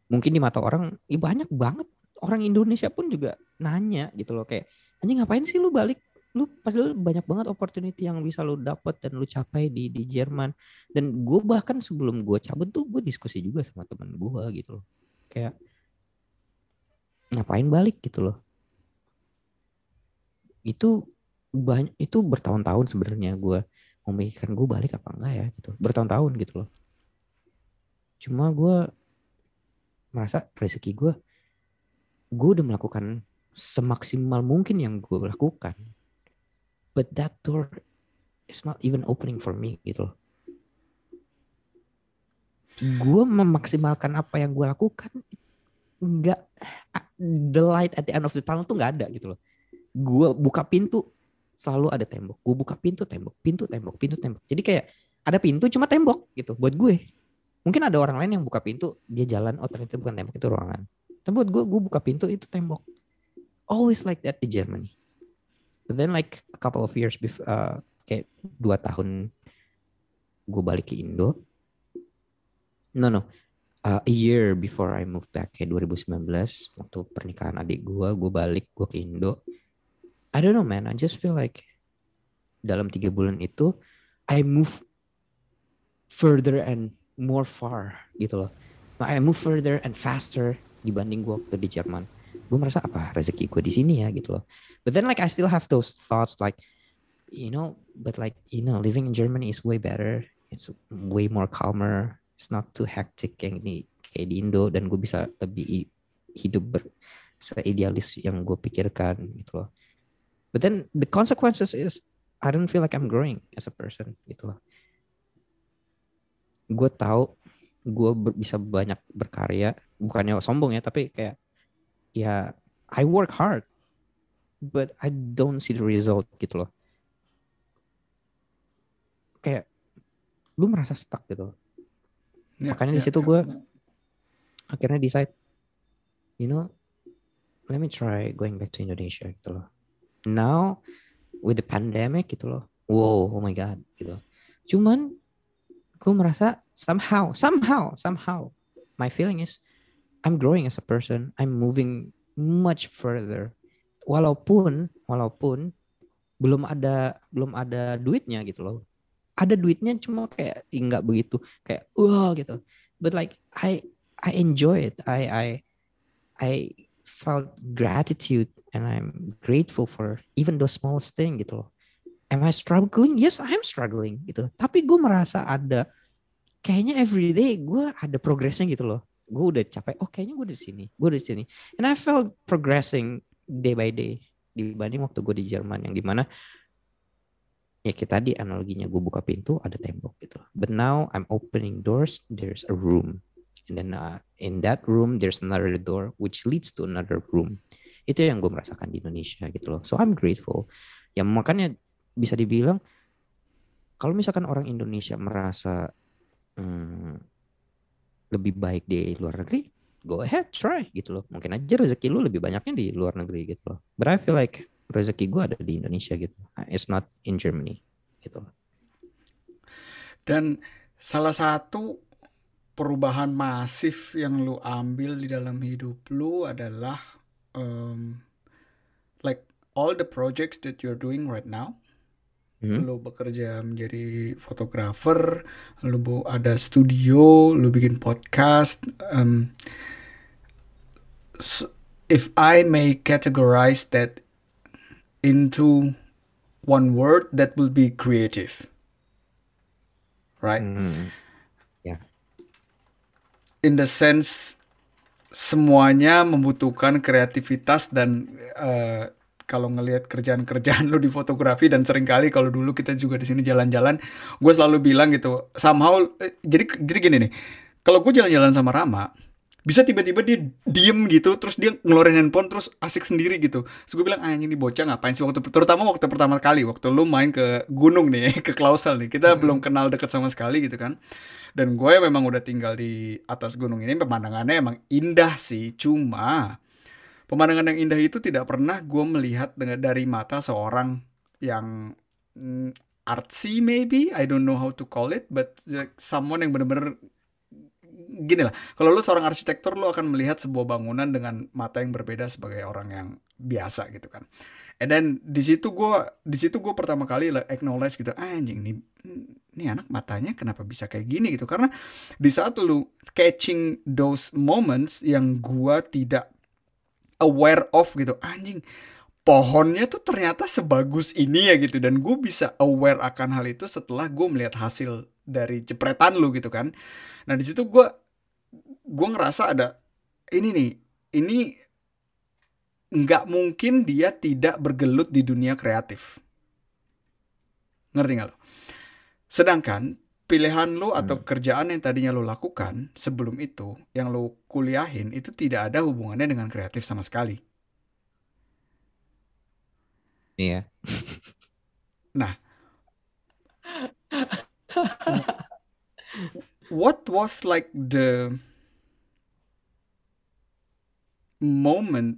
mungkin di mata orang ya banyak banget orang Indonesia pun juga nanya gitu loh kayak anjing ngapain sih lu balik? Lu padahal banyak banget opportunity yang bisa lu dapat dan lu capai di di Jerman. Dan gue bahkan sebelum gue cabut tuh gue diskusi juga sama teman gue gitu loh. Kayak ngapain balik? gitu loh. Itu banyak itu bertahun-tahun sebenarnya gue memikirkan gue balik apa enggak ya gitu. Bertahun-tahun gitu loh. Cuma gue merasa rezeki gue gue udah melakukan semaksimal mungkin yang gue lakukan. But that door is not even opening for me gitu loh. Gue memaksimalkan apa yang gue lakukan nggak the light at the end of the tunnel tuh nggak ada gitu loh. Gue buka pintu selalu ada tembok. Gue buka pintu tembok pintu tembok pintu tembok. Jadi kayak ada pintu cuma tembok gitu buat gue. Mungkin ada orang lain yang buka pintu dia jalan oh ternyata bukan tembok itu ruangan tapi buat gue gue buka pintu itu tembok. Always like that di Germany. But then like a couple of years before uh, kayak dua tahun gue balik ke Indo. No no. Uh, a year before I moved back kayak 2019 waktu pernikahan adik gue gue balik gue ke Indo. I don't know man. I just feel like dalam tiga bulan itu I move further and more far gitu loh. I move further and faster dibanding gue waktu di Jerman. Gue merasa apa rezeki gue di sini ya gitu loh. But then like I still have those thoughts like you know, but like you know, living in Germany is way better. It's way more calmer. It's not too hectic yang ini kayak di Indo dan gue bisa lebih hidup ber seidealis yang gue pikirkan gitu loh. But then the consequences is I don't feel like I'm growing as a person gitu loh gue tahu gue bisa banyak berkarya bukannya sombong ya tapi kayak ya I work hard but I don't see the result gitu loh kayak lu merasa stuck gitu loh. Ya, makanya di ya, situ ya. gue akhirnya decide you know let me try going back to Indonesia gitu loh now with the pandemic gitu loh wow oh my god gitu cuman gue merasa somehow somehow somehow my feeling is I'm growing as a person. I'm moving much further. Walaupun walaupun belum ada belum ada duitnya gitu loh. Ada duitnya cuma kayak nggak begitu. Kayak wah gitu. But like I I enjoy it. I I I felt gratitude and I'm grateful for even those smallest thing gitu loh am I struggling? Yes I'm struggling gitu. Tapi gue merasa ada kayaknya everyday gue ada progresnya gitu loh. Gue udah capek oh kayaknya gue di sini gue di sini. And I felt progressing day by day dibanding waktu gue di Jerman yang di mana ya kita tadi analoginya gue buka pintu ada tembok gitu. But now I'm opening doors there's a room. And then uh, in that room there's another door which leads to another room. Itu yang gue merasakan di Indonesia gitu loh. So I'm grateful. Ya makanya bisa dibilang kalau misalkan orang Indonesia merasa hmm, lebih baik di luar negeri go ahead try gitu loh. Mungkin aja rezeki lu lebih banyaknya di luar negeri gitu loh. But I feel like rezeki gue ada di Indonesia gitu. It's not in Germany gitu loh. Dan salah satu perubahan masif yang lu ambil di dalam hidup lu adalah um, like all the projects that you're doing right now. Mhm. Lu bekerja menjadi fotografer, lu ada studio, lu bikin podcast. Um, if I may categorize that into one word, that will be creative. Right? Hmm. in the sense semuanya membutuhkan kreativitas dan eh, kalau ngelihat kerjaan-kerjaan <laughs> lo di fotografi dan sering kali kalau dulu kita juga di sini jalan-jalan, gue selalu bilang gitu, somehow eh, jadi jadi gini nih, kalau gue jalan-jalan sama Rama, bisa tiba-tiba dia diem gitu, terus dia ngeluarin handphone terus asik sendiri gitu. Terus gue bilang, ah ini bocah ngapain sih waktu terutama waktu pertama kali waktu lu main ke gunung nih, <laughs> ke Klausel nih, kita belum kenal deket sama sekali gitu kan. Dan gue memang udah tinggal di atas gunung ini, pemandangannya emang indah sih. Cuma pemandangan yang indah itu tidak pernah gue melihat dengan dari mata seorang yang mm, artsy maybe, I don't know how to call it, but someone yang bener-bener gini lah. Kalau lu seorang arsitektur, lu akan melihat sebuah bangunan dengan mata yang berbeda sebagai orang yang biasa gitu kan. And then di situ gue di situ gue pertama kali acknowledge gitu, ah, anjing nih ini anak matanya kenapa bisa kayak gini gitu karena di saat lu catching those moments yang gua tidak aware of gitu. Anjing pohonnya tuh ternyata sebagus ini ya gitu. Dan gue bisa aware akan hal itu setelah gue melihat hasil dari jepretan lu gitu kan. Nah di situ gue gue ngerasa ada ini nih ini nggak mungkin dia tidak bergelut di dunia kreatif. Ngerti nggak lo sedangkan pilihan lu atau kerjaan yang tadinya lu lakukan sebelum itu yang lu kuliahin itu tidak ada hubungannya dengan kreatif sama sekali. Iya. what was like the moment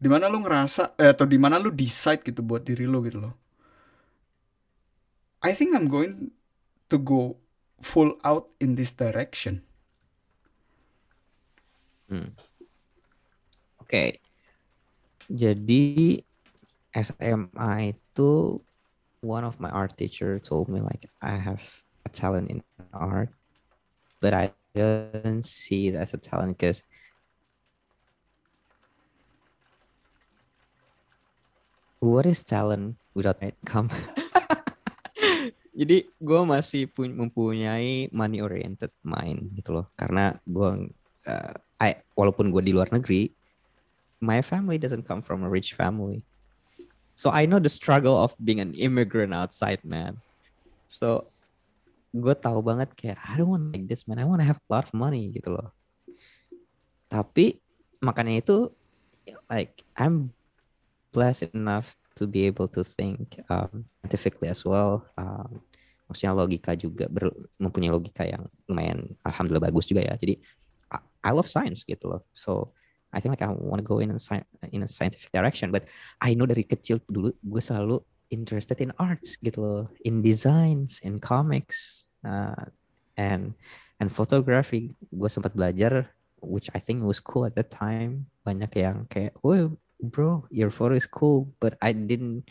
di mana lu ngerasa eh, atau di mana lu decide gitu buat diri lu gitu loh? I think I'm going to go full out in this direction Hmm. Oke. Jadi SMA itu one of my art teacher told me like I have a talent in art, but I don't see it as a talent because what is talent without income? <laughs> Jadi gue masih pun- mempunyai money oriented mind gitu loh, karena gue uh, walaupun gue di luar negeri, my family doesn't come from a rich family. So I know the struggle of being an immigrant outside, man. So gue tahu banget kayak I don't want like this, man. I want to have a lot of money gitu loh. Tapi makanya itu like I'm blessed enough to be able to think um, scientifically as well. Um, maksudnya logika juga ber, mempunyai logika yang lumayan alhamdulillah bagus juga ya. Jadi I, love science gitu loh. So I think like I want to go in a, in a scientific direction. But I know dari kecil dulu gue selalu interested in arts gitu loh, in designs, in comics, uh, and and photography. Gue sempat belajar, which I think was cool at that time. Banyak yang kayak, oh bro, your photo is cool, but I didn't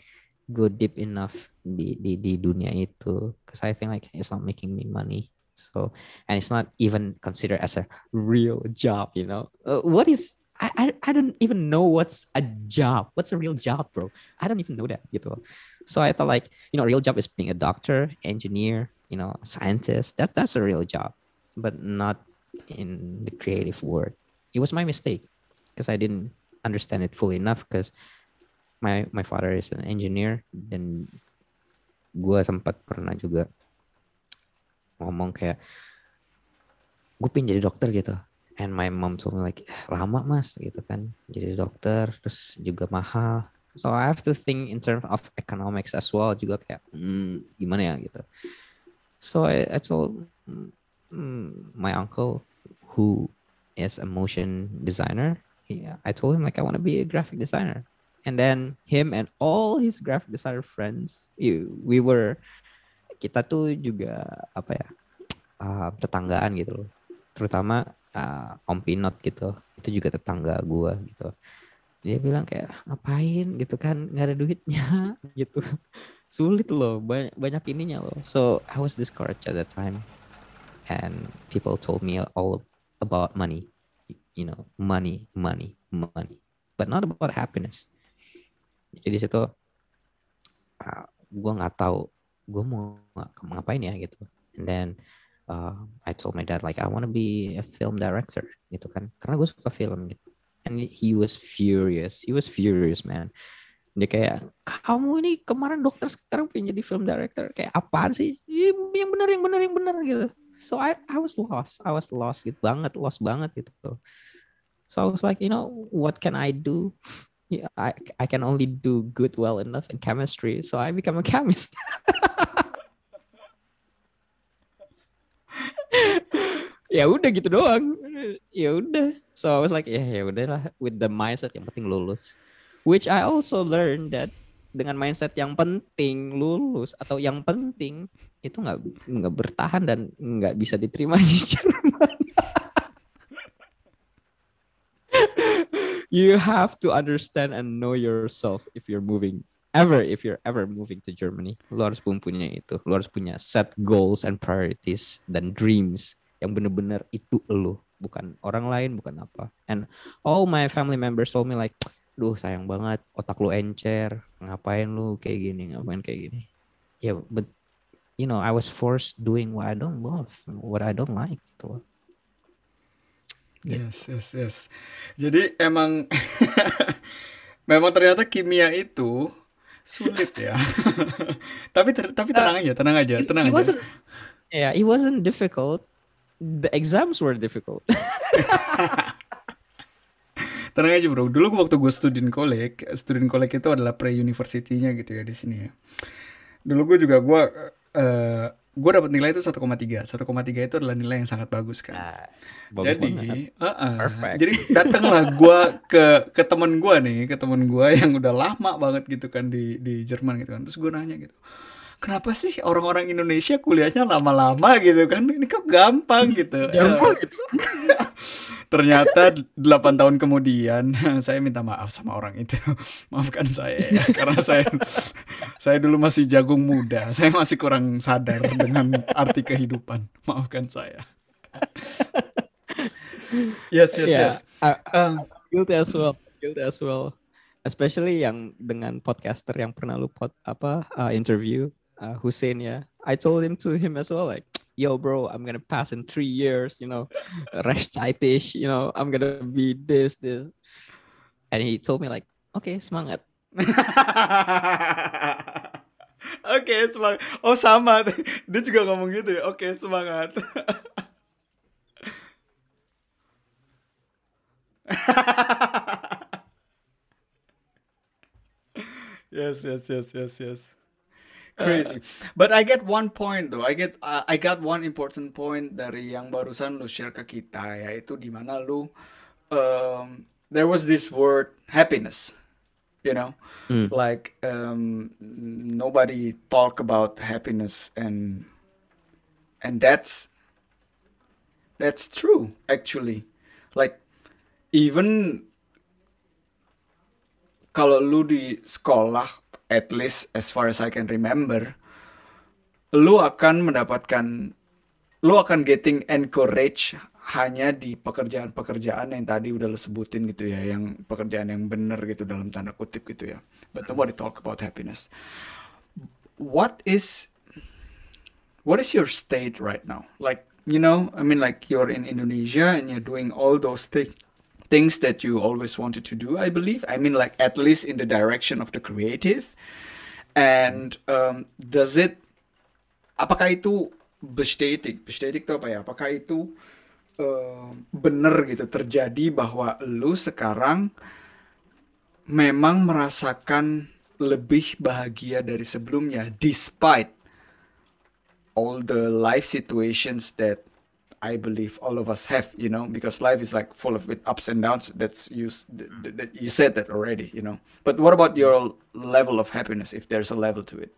go deep enough di di di dunia itu, because I think like it's not making me money. So and it's not even considered as a real job, you know. Uh, what is I, I I don't even know what's a job. What's a real job, bro? I don't even know that gitu. So I thought like, you know, real job is being a doctor, engineer, you know, scientist. That's that's a real job, but not in the creative world. It was my mistake because I didn't understand it fully enough because my my father is an engineer dan gue sempat pernah juga ngomong kayak gue pengen jadi dokter gitu. And my mom told me like lama mas gitu kan. Jadi dokter terus juga mahal. So I have to think in terms of economics as well juga kayak hmm, gimana ya gitu. So I, I told mm, my uncle who is a motion designer. Yeah, I told him like I want to be a graphic designer and then him and all his graphic designer friends we were kita tuh juga apa ya uh, tetanggaan gitu loh. Terutama uh, Om Pinot gitu. Itu juga tetangga gue gitu. Dia bilang kayak ngapain? gitu kan nggak ada duitnya. <laughs> Gitu. Sulit loh banyak banyak ininya loh. So I was discouraged at that time. And people told me all about money. You know money money money. But not about happiness jadi di situ uh, gue nggak tahu gue mau ngapain ya gitu. And then uh, I told my dad like I want to be a film director gitu kan. Karena gue suka film gitu. And he was furious he was furious man. Dia kayak kamu ini kemarin dokter sekarang pengen jadi film director? Kayak apaan sih? Yang benar yang benar yang benar gitu. So I I was lost I was lost gitu. Banget lost banget gitu. So I was like you know what can I do yeah, I I can only do good well enough in chemistry so I become a chemist. <laughs> Ya udah gitu doang. Ya udah. So I was like ya ya udahlah with the mindset yang penting lulus. Which I also learned that dengan mindset yang penting lulus atau yang penting itu nggak nggak bertahan dan nggak bisa diterima di <laughs> Jerman you have to understand and know yourself if you're moving ever if you're ever moving to Germany. Lo harus punya itu. Lo harus punya set goals and priorities dan dreams yang bener-bener itu lo bukan orang lain bukan apa. And all my family members told me like duh sayang banget otak lu encer. Ngapain lu kayak gini ngapain kayak gini? Ya yeah, but you know I was forced doing what I don't love what I don't like gitu Yes, yes, yes. Jadi emang <laughs> memang ternyata kimia itu sulit ya. <laughs> tapi ter, tapi tenang uh, aja, tenang aja, tenang it, it aja. Wasn't, yeah, it wasn't difficult. The exams were difficult. <laughs> tenang aja bro. Dulu waktu gue student college, student college itu adalah pre university-nya gitu ya di sini ya. Dulu gue juga gue uh, gue dapat nilai itu 1,3 1,3 itu adalah nilai yang sangat bagus kan? Nah, bagus jadi uh -uh, jadi datanglah gue ke ke teman gue nih ke teman gue yang udah lama banget gitu kan di di Jerman gitu kan. Terus gue nanya gitu kenapa sih orang-orang Indonesia kuliahnya lama-lama gitu kan? Ini kok gampang gitu? Gampang gitu ternyata 8 tahun kemudian <laughs> saya minta maaf sama orang itu. <laughs> Maafkan saya ya, <laughs> karena saya saya dulu masih jagung muda. Saya masih kurang sadar dengan arti kehidupan. Maafkan saya. Yes yes yeah, yes. uh, uh, guilty as well guilty as well. Especially yang dengan podcaster yang pernah lu pot apa uh, interview uh, Hussein, yeah, I told him to him as well, like, yo, bro, I'm gonna pass in three years, you know, <laughs> rechtzeitig, you know, I'm gonna be this, this. And he told me like, okay, semangat. Oke, <laughs> okay, semangat. Oh, sama. <laughs> Dia juga ngomong gitu ya. Oke, okay, semangat. yes, yes, yes, yes, yes. Crazy. But I get one point though. I get uh, I got one important point dari yang barusan lu share ke kita yaitu di mana lu um, there was this word happiness. You know, Hmm. like um, nobody talk about happiness and and that's that's true actually. Like even kalau lu di sekolah, at least as far as I can remember, lu akan mendapatkan, lu akan getting encourage hanya di pekerjaan-pekerjaan yang tadi udah lu sebutin gitu ya, yang pekerjaan yang bener gitu dalam tanda kutip gitu ya. But nobody talk about happiness. What is what is your state right now? Like, you know, I mean, like you're in Indonesia and you're doing all those things things that you always wanted to do, I believe. I mean, like at least in the direction of the creative. And um, does it, apakah itu bestätig? Bestätig itu apa ya? Apakah itu um, benar gitu terjadi bahwa lu sekarang memang merasakan lebih bahagia dari sebelumnya despite all the life situations that I believe all of us have, you know, because life is like full of with ups and downs. That's you, you said that already, you know. But what about your level of happiness, if there's a level to it?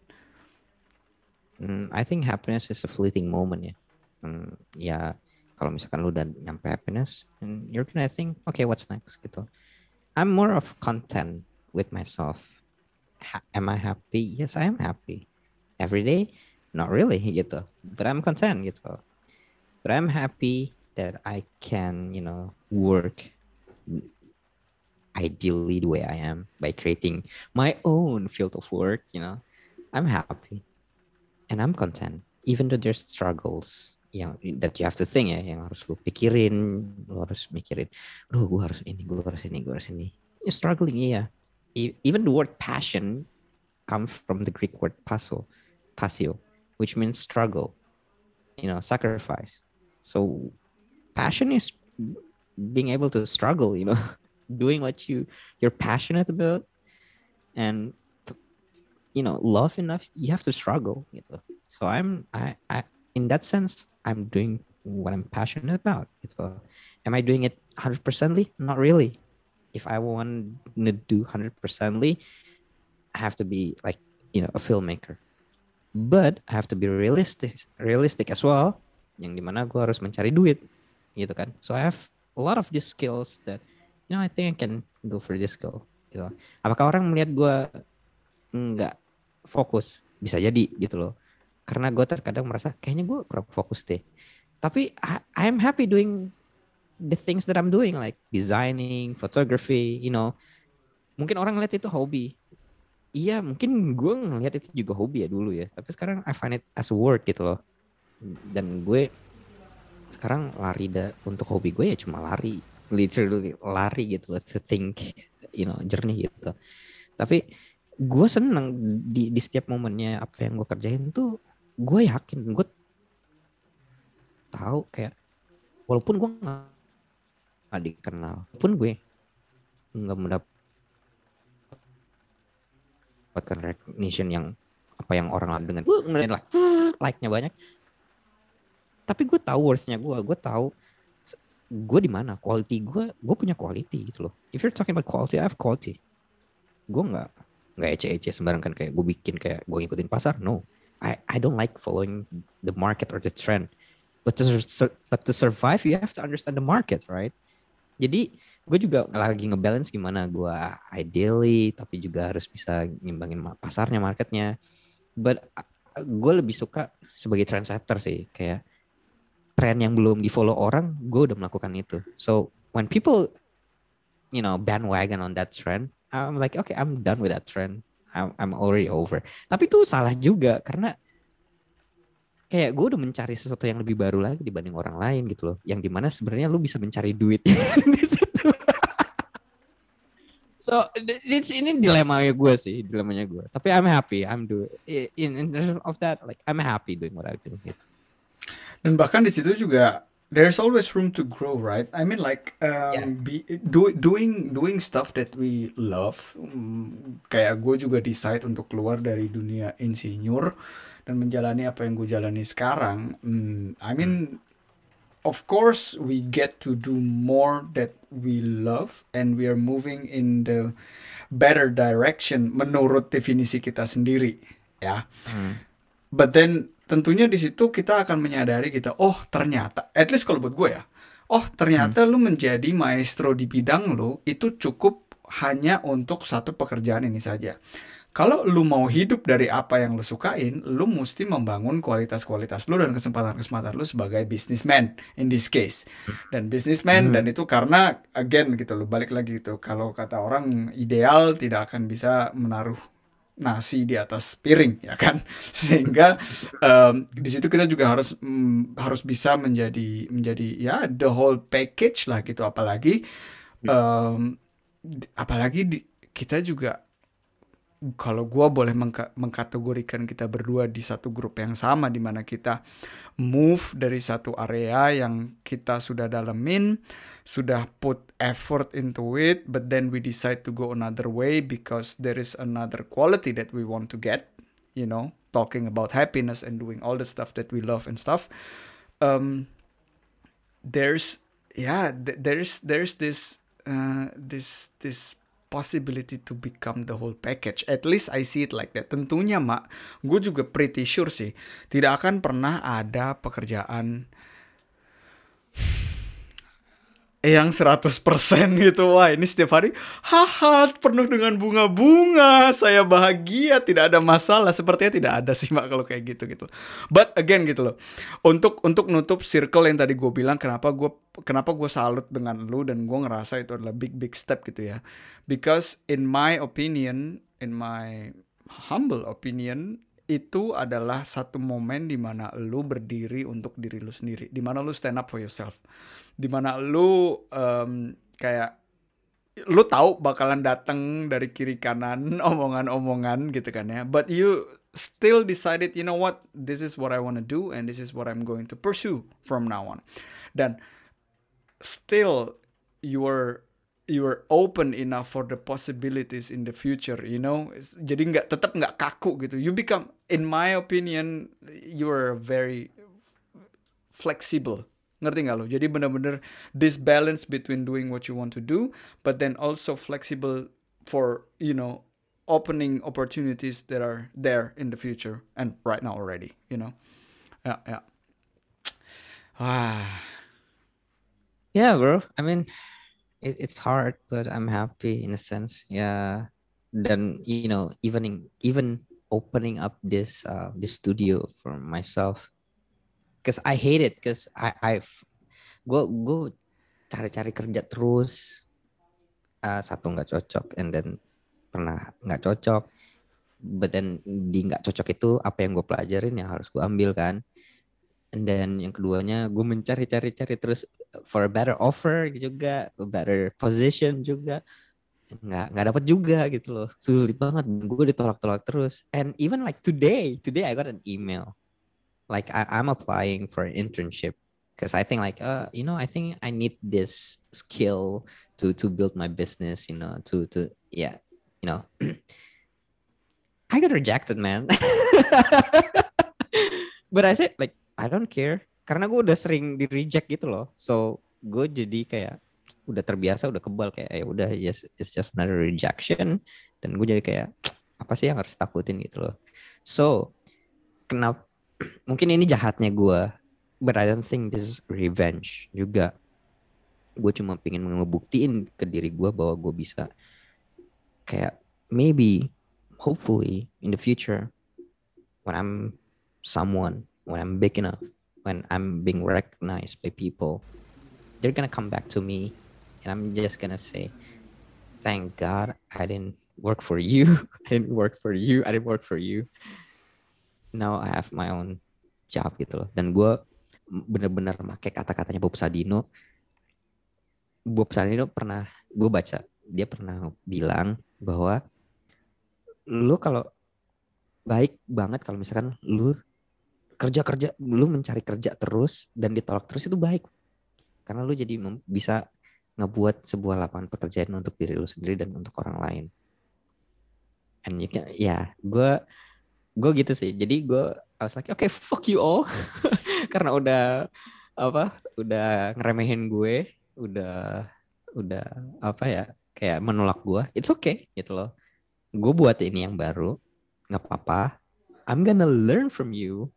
Hmm, I think happiness is a fleeting moment ya. Hmm, ya kalau misalkan lu udah nyampe happiness, and you're gonna think, okay, what's next gitu. I'm more of content with myself. Ha- am I happy? Yes, I am happy. Every day, not really gitu. But I'm content gitu. But I'm happy that I can, you know, work ideally the way I am by creating my own field of work, you know. I'm happy. And I'm content even though there's struggles yang that you have to think eh, ya yang harus lu pikirin lu harus mikirin duh gue harus ini gue harus ini gue harus ini. You're struggling iya E- even the word passion comes from the Greek word paso pasio which means struggle you know sacrifice so passion is being able to struggle you know <laughs> doing what you you're passionate about. And you know love enough you have to struggle gitu so i'm i i in that sense i'm doing what i'm passionate about am i doing it 100%ly not really. If i want to do 100%ly i have to be like you know a filmmaker. But i have to be realistic realistic as well yang di mana gue harus mencari duit gitu kan. So i have a lot of these skills that you know i think i can go for this skill gitu apakah orang melihat gue nggak fokus? Bisa jadi gitu loh. Karena gue terkadang merasa kayaknya gue kurang fokus deh. Tapi I, I'm happy doing the things that I'm doing like designing photography you know. Mungkin orang ngeliat itu hobi. Iya mungkin gue ngeliat itu juga hobi ya dulu ya. Tapi sekarang I find it as work gitu loh dan gue sekarang lari da, untuk hobi gue ya cuma lari. Literally lari gitu to think you know journey gitu. Tapi gue seneng di di setiap momennya apa yang gue kerjain tuh gue yakin gue tahu kayak walaupun gue nggak nggak dikenal pun gue nggak mendapatkan recognition yang apa yang orang lain dengan gue ngeliat like like-nya banyak tapi gue tahu worthnya gue gue tahu gue di mana quality gue gue punya quality gitu loh. If you're talking about quality I have quality. Gue nggak nggak ece-ece sembarang kan kayak gue bikin kayak gue ngikutin pasar no. I I don't like following the market or the trend. But to but to survive you have to understand the market right? Jadi gue juga lagi ngebalance gimana gue ideally tapi juga harus bisa ngimbangin pasarnya marketnya. But gue lebih suka sebagai trendsetter sih kayak tren yang belum di follow orang gue udah melakukan itu. So when people you know bandwagon on that trend I'm like okay I'm done with that trend. I'm, I'm already over. Tapi itu salah juga karena kayak gue udah mencari sesuatu yang lebih baru lagi dibanding orang lain gitu loh. Yang di mana sebenarnya lu bisa mencari duit. <laughs> So it's ini dilemanya gue sih dilemanya gue tapi I'm happy I'm do in in terms of that like I'm happy doing what I do gitu. Dan bahkan di situ juga there's always room to grow, right? I mean, like um, Yeah. be, do, doing doing stuff that we love. mm, kayak gue juga decide untuk keluar dari dunia insinyur dan menjalani apa yang gue jalani sekarang. Mm, I mean, of course, we get to do more that we love, and we are moving in the better direction menurut definisi kita sendiri, ya. Hmm. But then tentunya di situ kita akan menyadari kita, oh ternyata, at least kalau buat gue ya, oh ternyata lu menjadi maestro di bidang lu itu cukup hanya untuk satu pekerjaan ini saja. Kalau lu mau hidup dari apa yang lu sukain, lu mesti membangun kualitas-kualitas lu dan kesempatan-kesempatan lu sebagai businessman in this case. Dan businessman Hmm. dan itu karena again gitu lu balik lagi gitu. Kalau kata orang ideal tidak akan bisa menaruh nasi di atas piring ya kan? <laughs> Sehingga em, di situ kita juga harus mm, harus bisa menjadi menjadi ya the whole package lah gitu. Apalagi di- apalagi di- kita juga kalau gua boleh mengka- mengkategorikan kita berdua di satu grup yang sama di mana kita move dari satu area yang kita sudah dalemin, sudah put effort into it, but then we decide to go another way because there is another quality that we want to get, you know, talking about happiness and doing all the stuff that we love and stuff. Um, there's yeah, th- there's there's this uh, this this possibility to become the whole package. At least I see it like that. Tentunya, Mak, gue juga pretty sure sih, tidak akan pernah ada pekerjaan yang 100% gitu. Wah, ini setiap hari haha penuh dengan bunga-bunga. Saya bahagia, tidak ada masalah. Sepertinya tidak ada sih, Mak, kalau kayak gitu gitu. But again gitu loh. Untuk untuk nutup circle yang tadi gue bilang kenapa gue kenapa gue salut dengan lu dan gue ngerasa itu adalah big big step gitu ya. Because in my opinion, in my humble opinion, itu adalah satu momen di mana lu berdiri untuk diri lu sendiri, di mana lu stand up for yourself, di mana lu em, kayak lu tahu bakalan datang dari kiri kanan <laughs> omongan-omongan gitu kan ya, but you still decided, you know what, this is what I wanna do and this is what I'm going to pursue from now on, dan still you are you are open enough for the possibilities in the future you know? Jadi nggak tetap nggak kaku gitu. You become in my opinion you are very flexible. Ngerti nggak lo? Jadi benar-benar this balance between doing what you want to do but then also flexible for you know opening opportunities that are there in the future and right now already you know? Ya ya ah. Yeah, bro. I mean, it, it's hard, but I'm happy in a sense. Yeah. Then you know, even in, even opening up this uh this studio for myself, cause I hate it, cause I I've gue gue cari-cari kerja terus, uh, satu nggak cocok, and then pernah nggak cocok, but then di nggak cocok itu apa yang gue pelajarin yang harus gue ambil kan. And then yang keduanya gue mencari-cari-cari terus for a better offer juga, a better position juga. Nggak nggak dapat juga gitu loh. Sulit banget. Gue ditolak-tolak terus. And even like today, today I got an email. Like I, I'm applying for an internship because I think like uh you know I think I need this skill to to build my business. You know to to yeah you know. <clears throat> I got rejected, man. <laughs> But I said like I don't care karena gue udah sering di reject gitu loh. So gue jadi kayak udah terbiasa, udah kebal kayak ya udah yes it's just another rejection dan gue jadi kayak apa sih yang harus takutin gitu loh. So kenapa <clears throat> mungkin ini jahatnya gue, but I don't think this is revenge juga. Gue cuma pengen ngebuktiin ke diri gue bahwa gue bisa kayak maybe hopefully in the future when I'm someone, when I'm big enough, when I'm being recognized by people, they're gonna come back to me and I'm just gonna say, Thank God I didn't work for you. <laughs> I didn't work for you. I didn't work for you. Now I have my own job gitu loh. Dan gue bener-bener pakai kata-katanya Bob Sadino. Bob Sadino pernah, gue baca, dia pernah bilang bahwa lu kalau baik banget kalau misalkan lu kerja kerja. Lu mencari kerja terus dan ditolak terus itu baik. Karena lu jadi bisa ngebuat sebuah lapangan pekerjaan untuk diri lu sendiri dan untuk orang lain. And you can ya gue gue gitu sih. Jadi gue I was like oke okay, fuck you all. <laughs> Karena udah apa udah ngeremehin gue udah udah apa ya kayak menolak gue it's okay gitu loh. Gue buat ini yang baru nggak apa-apa. I'm gonna learn from you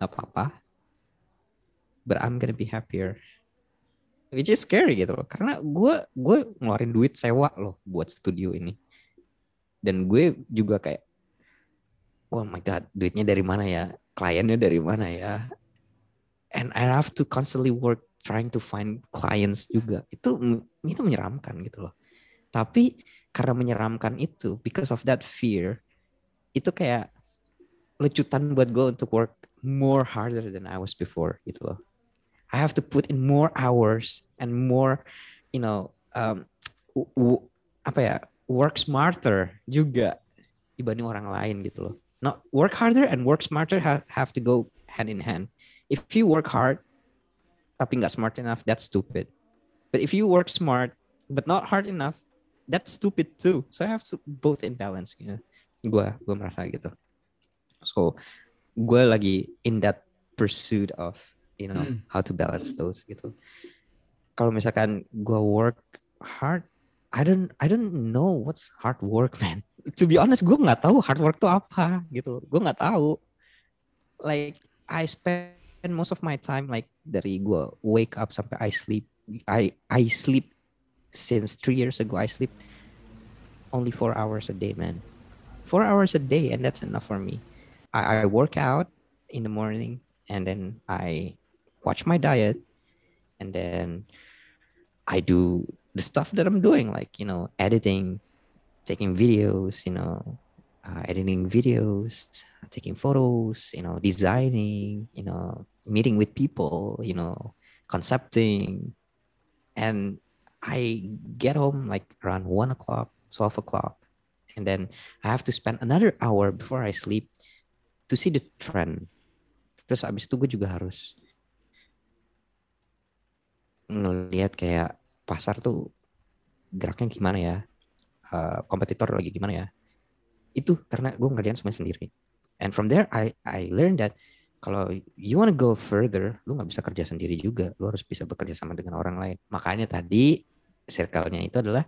nggak apa-apa. But I'm gonna be happier. Which is scary gitu loh. Karena gue gue ngeluarin duit sewa loh buat studio ini. Dan gue juga kayak oh my god duitnya dari mana ya? Kliennya dari mana ya? And I have to constantly work trying to find clients juga. Itu itu menyeramkan gitu loh. Tapi karena menyeramkan itu because of that fear itu kayak lecutan buat gue untuk work more harder than I was before gitu loh I have to put in more hours and more you know um, apa ya work smarter juga dibanding orang lain gitu loh. Not work harder and work smarter have, have to go hand in hand. If you work hard tapi nggak smart enough, that's stupid. But if you work smart but not hard enough, that's stupid too. So I have to both in balance gitu. Gue gue merasa gitu. So gue lagi in that pursuit of you know hmm. how to balance those gitu. Kalau misalkan gue work hard I don't I don't know what's hard work man. <laughs> To be honest, gue nggak tahu hard work tuh apa gitu. Gue nggak tahu. Like I spend most of my time like dari gue wake up sampai I sleep. I I sleep since three years ago. I sleep only four hours a day, man. Four hours a day, and that's enough for me. I, I work out in the morning, and then I watch my diet, and then I do the stuff that I'm doing, like you know, editing, taking videos, you know, uh, editing videos, taking photos, you know, designing, you know, meeting with people, you know, concepting, and I get home like around one o'clock, twelve o'clock, and then I have to spend another hour before I sleep to see the trend. Terus abis itu gue juga harus ngelihat kayak pasar tuh geraknya gimana ya, uh, kompetitor lagi gimana ya. Itu karena gue ngerjain semua sendiri. And from there I I learned that kalau you wanna go further, lu nggak bisa kerja sendiri juga. Lu harus bisa bekerja sama dengan orang lain. Makanya tadi circle-nya itu adalah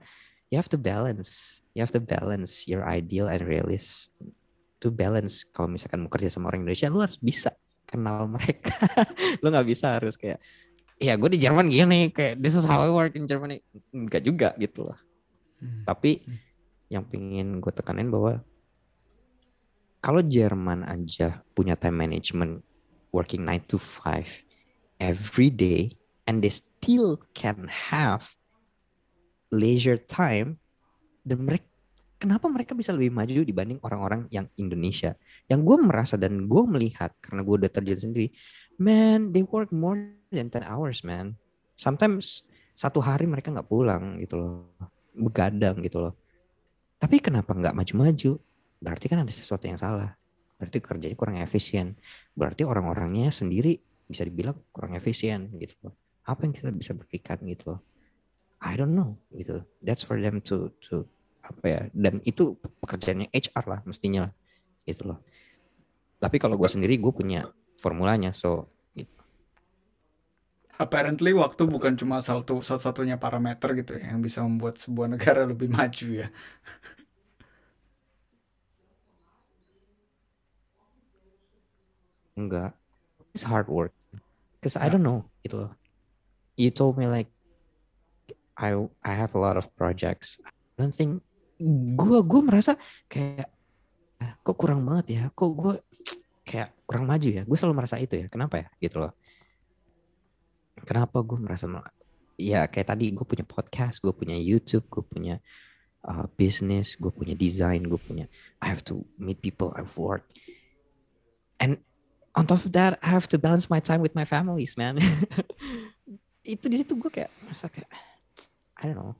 you have to balance. You have to balance your ideal and realist. To balance kalau misalkan mau kerja sama orang Indonesia, lu harus bisa kenal mereka. <laughs> lu nggak bisa harus kayak ya gue di Jerman gini kayak this is how I work in Germany enggak juga gitu loh hmm. tapi hmm. yang pingin gue tekanin bahwa kalau Jerman aja punya time management working 9 to 5 every day and they still can have leisure time dan mereka kenapa mereka bisa lebih maju dibanding orang-orang yang Indonesia? Yang gue merasa dan gue melihat karena gue udah terjadi sendiri man they work more than 10 hours man. Sometimes satu hari mereka nggak pulang gitu loh begadang gitu loh. Tapi kenapa nggak maju-maju? Berarti kan ada sesuatu yang salah. Berarti kerjanya kurang efisien. Berarti orang-orangnya sendiri bisa dibilang kurang efisien gitu loh. Apa yang kita bisa berikan gitu loh? I don't know gitu. That's for them to to apa ya dan itu pekerjaannya HR lah mestinya gitu loh tapi kalau gue sendiri gue punya formulanya so apparently waktu bukan cuma satu satu-satunya parameter gitu ya yang bisa membuat sebuah negara <laughs> lebih maju ya. Enggak. It's hard work. Cause I don't know itu You told me like I I have a lot of projects. I don't think gue gue merasa kayak kok kurang banget ya. Kok gue <tsk> kayak kurang maju ya. Gue selalu merasa itu ya. Kenapa ya gitu loh kenapa gue merasa ya kayak tadi gue punya podcast gue punya YouTube gue punya uh, business gue punya design gue punya I have to meet people I've worked and on top of that I have to balance my time with my families man <laughs> itu di situ gue kayak merasa kayak I don't know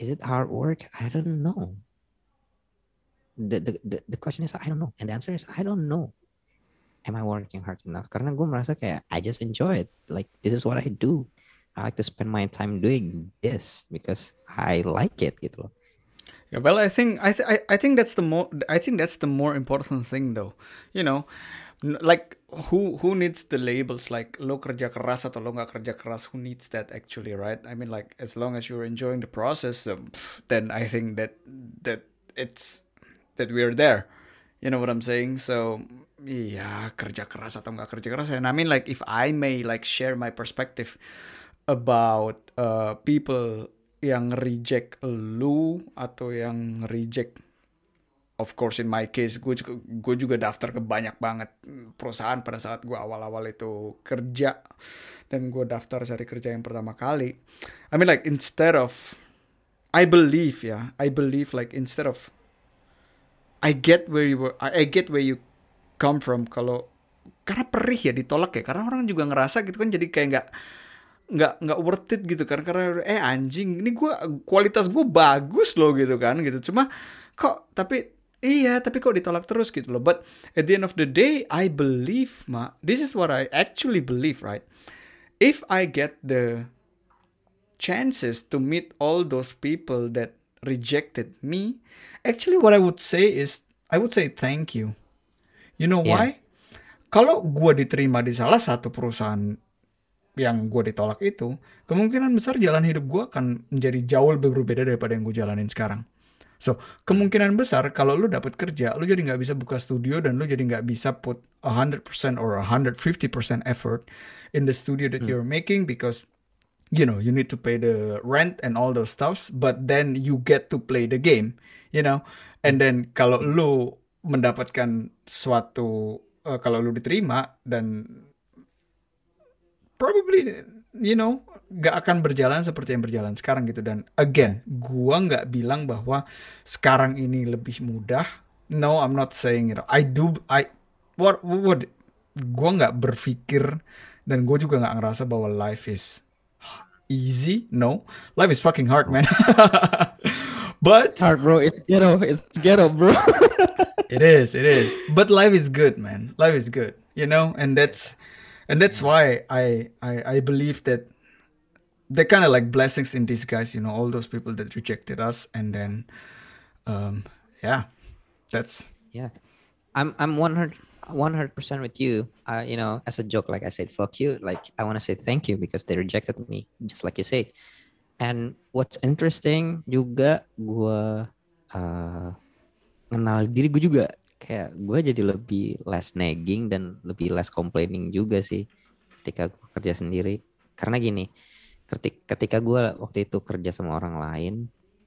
is it hard work? I don't know. The, the the the question is I don't know. And the answer is I don't know. Am I working hard enough? Karena gue merasa kayak I just enjoy it. Like this is what I do. I like to spend my time doing this because I like it gitu loh. Yeah, well, I think I, th- I think that's the more I think that's the more important thing though. You know, like who who needs the labels like lo kerja keras atau lo nggak kerja keras? Who needs that actually, right? I mean, like as long as you're enjoying the process, um, then I think that that it's that we're there. You know what I'm saying? So yeah, kerja keras atau nggak kerja keras. And I mean, like if I may like share my perspective about uh, people yang reject lu atau yang reject of course in my case gue juga gue juga daftar ke banyak banget perusahaan pada saat gue awal-awal itu kerja. Dan gue daftar cari kerja yang pertama kali. I mean like instead of I believe ya I believe like instead of I get where you were I, I get where you come from. Kalau karena perih ya ditolak ya. Karena orang juga ngerasa gitu kan jadi kayak nggak nggak nggak worth it gitu kan. Karena eh anjing ini gue kualitas gue bagus loh gitu kan gitu. Cuma kok tapi iya tapi kok ditolak terus gitu loh but at the end of the day I believe ma this is what I actually believe right if I get the chances to meet all those people that rejected me actually what I would say is I would say thank you you know Yeah. why kalau gue diterima di salah satu perusahaan yang gue ditolak itu, kemungkinan besar jalan hidup gue akan menjadi jauh lebih berbeda daripada yang gue jalanin sekarang. So, kemungkinan besar kalau lu dapat kerja, lu jadi nggak bisa buka studio dan lu jadi nggak bisa put 100% or 150% effort in the studio that you're making because you know you need to pay the rent and all those stuffs but then you get to play the game you know? And then kalau lu mendapatkan suatu eh, kalau lu diterima dan probably you know gak akan berjalan seperti yang berjalan sekarang gitu. Dan again gua nggak bilang bahwa sekarang ini lebih mudah. No I'm not saying it. I do I what what? Gua nggak berpikir dan gue juga nggak ngerasa bahwa life is easy. No life is fucking hard man. <laughs> But hard bro. It's ghetto. It's ghetto bro. <laughs> It is, it is. But life is good, man. Life is good, you know, and that's and that's why I I, I believe that they're kind of like blessings in disguise, you know, all those people that rejected us, and then, um, yeah, that's Yeah, I'm I'm 100 100% with you. Uh, you know, as a joke, like I said, fuck you. Like I want to say thank you because they rejected me, just like you said. And what's interesting juga gue uh, kenal diri gue juga kayak gue jadi lebih less nagging dan lebih less complaining juga sih ketika gue kerja sendiri. Karena gini, ketika gue waktu itu kerja sama orang lain,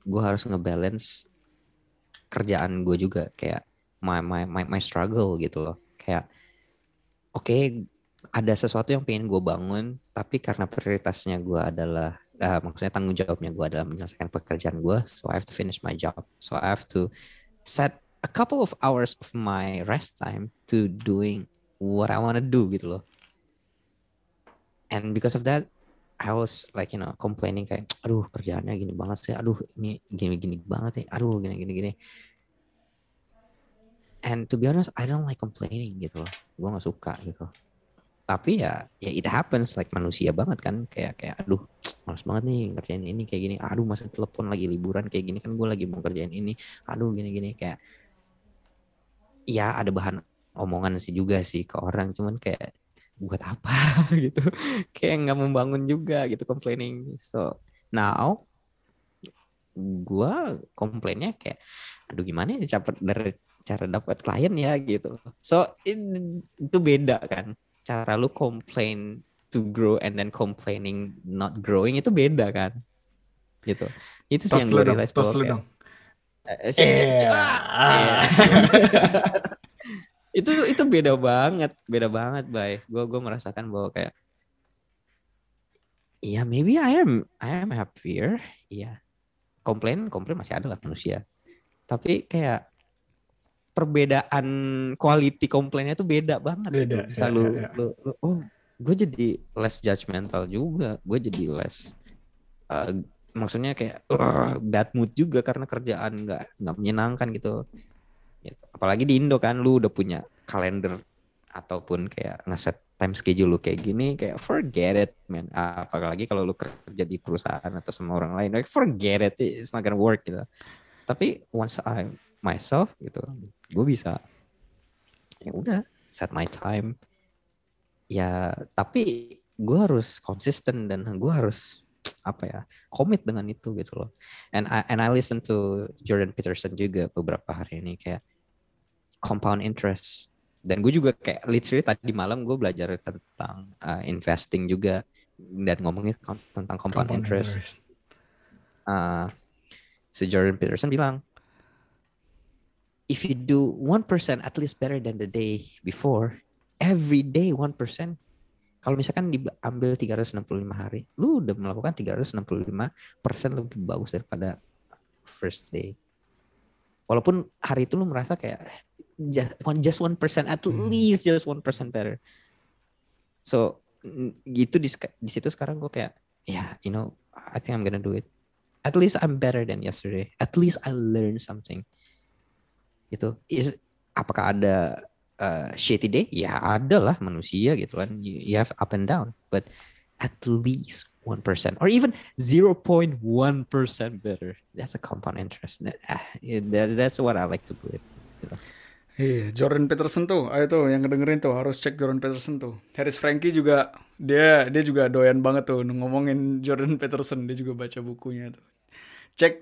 gue harus ngebalance kerjaan gue juga. Kayak my my my my struggle gitu loh. Kayak oke ada sesuatu yang pengen gue bangun tapi karena prioritasnya gue adalah eh, maksudnya tanggung jawabnya gue adalah menyelesaikan pekerjaan gue so I have to finish my job. So I have to set a couple of hours of my rest time to doing what I wanna do gitu loh. And because of that I was like you know complaining kayak aduh kerjaannya gini banget sih. Aduh ini gini gini banget sih aduh gini gini. Gini and to be honest I don't like complaining gitu loh. Gue nggak suka gitu. Tapi ya ya it happens like manusia banget kan. Kayak kayak aduh males banget nih ngerjain ini kayak gini. Aduh masa telepon lagi liburan kayak gini. Kan gue lagi mau kerjain ini. Aduh gini gini kayak ya ada bahan omongan sih juga sih ke orang. Cuman kayak buat apa gitu kayak nggak membangun juga gitu complaining so now gua komplainnya kayak aduh gimana ya cara dari cara dapat klien ya gitu so it- itu beda kan cara lu complain to grow and then complaining not growing itu beda kan gitu itu sih yang gue realize tos lu dong. Eh. Yeah. Itu itu beda banget beda banget bay. Gue gue merasakan bahwa kayak iya maybe I am I am happier. Iya. Komplain komplain masih ada lah manusia. Tapi kayak perbedaan quality komplainnya tuh beda banget gitu. Beda, bisa ya, lu, ya, ya. lu, lu- oh gue jadi less judgmental juga gue jadi less uh, maksudnya kayak "Wah, bad mood juga karena kerjaan nggak nggak menyenangkan gitu Gitu. apalagi di Indo kan lu udah punya kalender ataupun kayak ngeset time schedule lu kayak gini kayak forget it man. Apalagi kalau lu kerja di perusahaan atau sama orang lain like forget it it's not gonna work gitu. Tapi once I myself gitu gue bisa ya udah set my time. Ya tapi gue harus konsisten dan gue harus apa ya komit dengan itu gitu loh. And I and I listen to Jordan Peterson juga beberapa hari ini kayak compound interest. Dan gue juga kayak literally tadi malam gue belajar tentang uh, investing juga. Dan ngomongin kom tentang compound, compound interest, interest. Uh, si Jordan Peterson bilang if you do one percent at least better than the day before every day one percent kalau misalkan diambil 365 hari lu udah melakukan 365 persen lebih bagus daripada first day. Walaupun hari itu lu merasa kayak just one just one percent at hmm. least just one percent better. So gitu di di situ sekarang gue kayak ya yeah, you know I think I'm gonna do it. At least I'm better than yesterday. At least I learned something. Gitu. Is apakah ada uh, shitty day? Ya ada lah manusia gitu kan. You, you have up and down. But at least 1% or even 0.1% better. That's a compound interest. That, that's what I like to put it. you know? Iya, Jordan Peterson tuh, ayo tuh yang ngedengerin tuh harus cek Jordan Peterson tuh. Harris Frankie juga dia dia juga doyan banget tuh ngomongin Jordan Peterson, dia juga baca bukunya tuh. Cek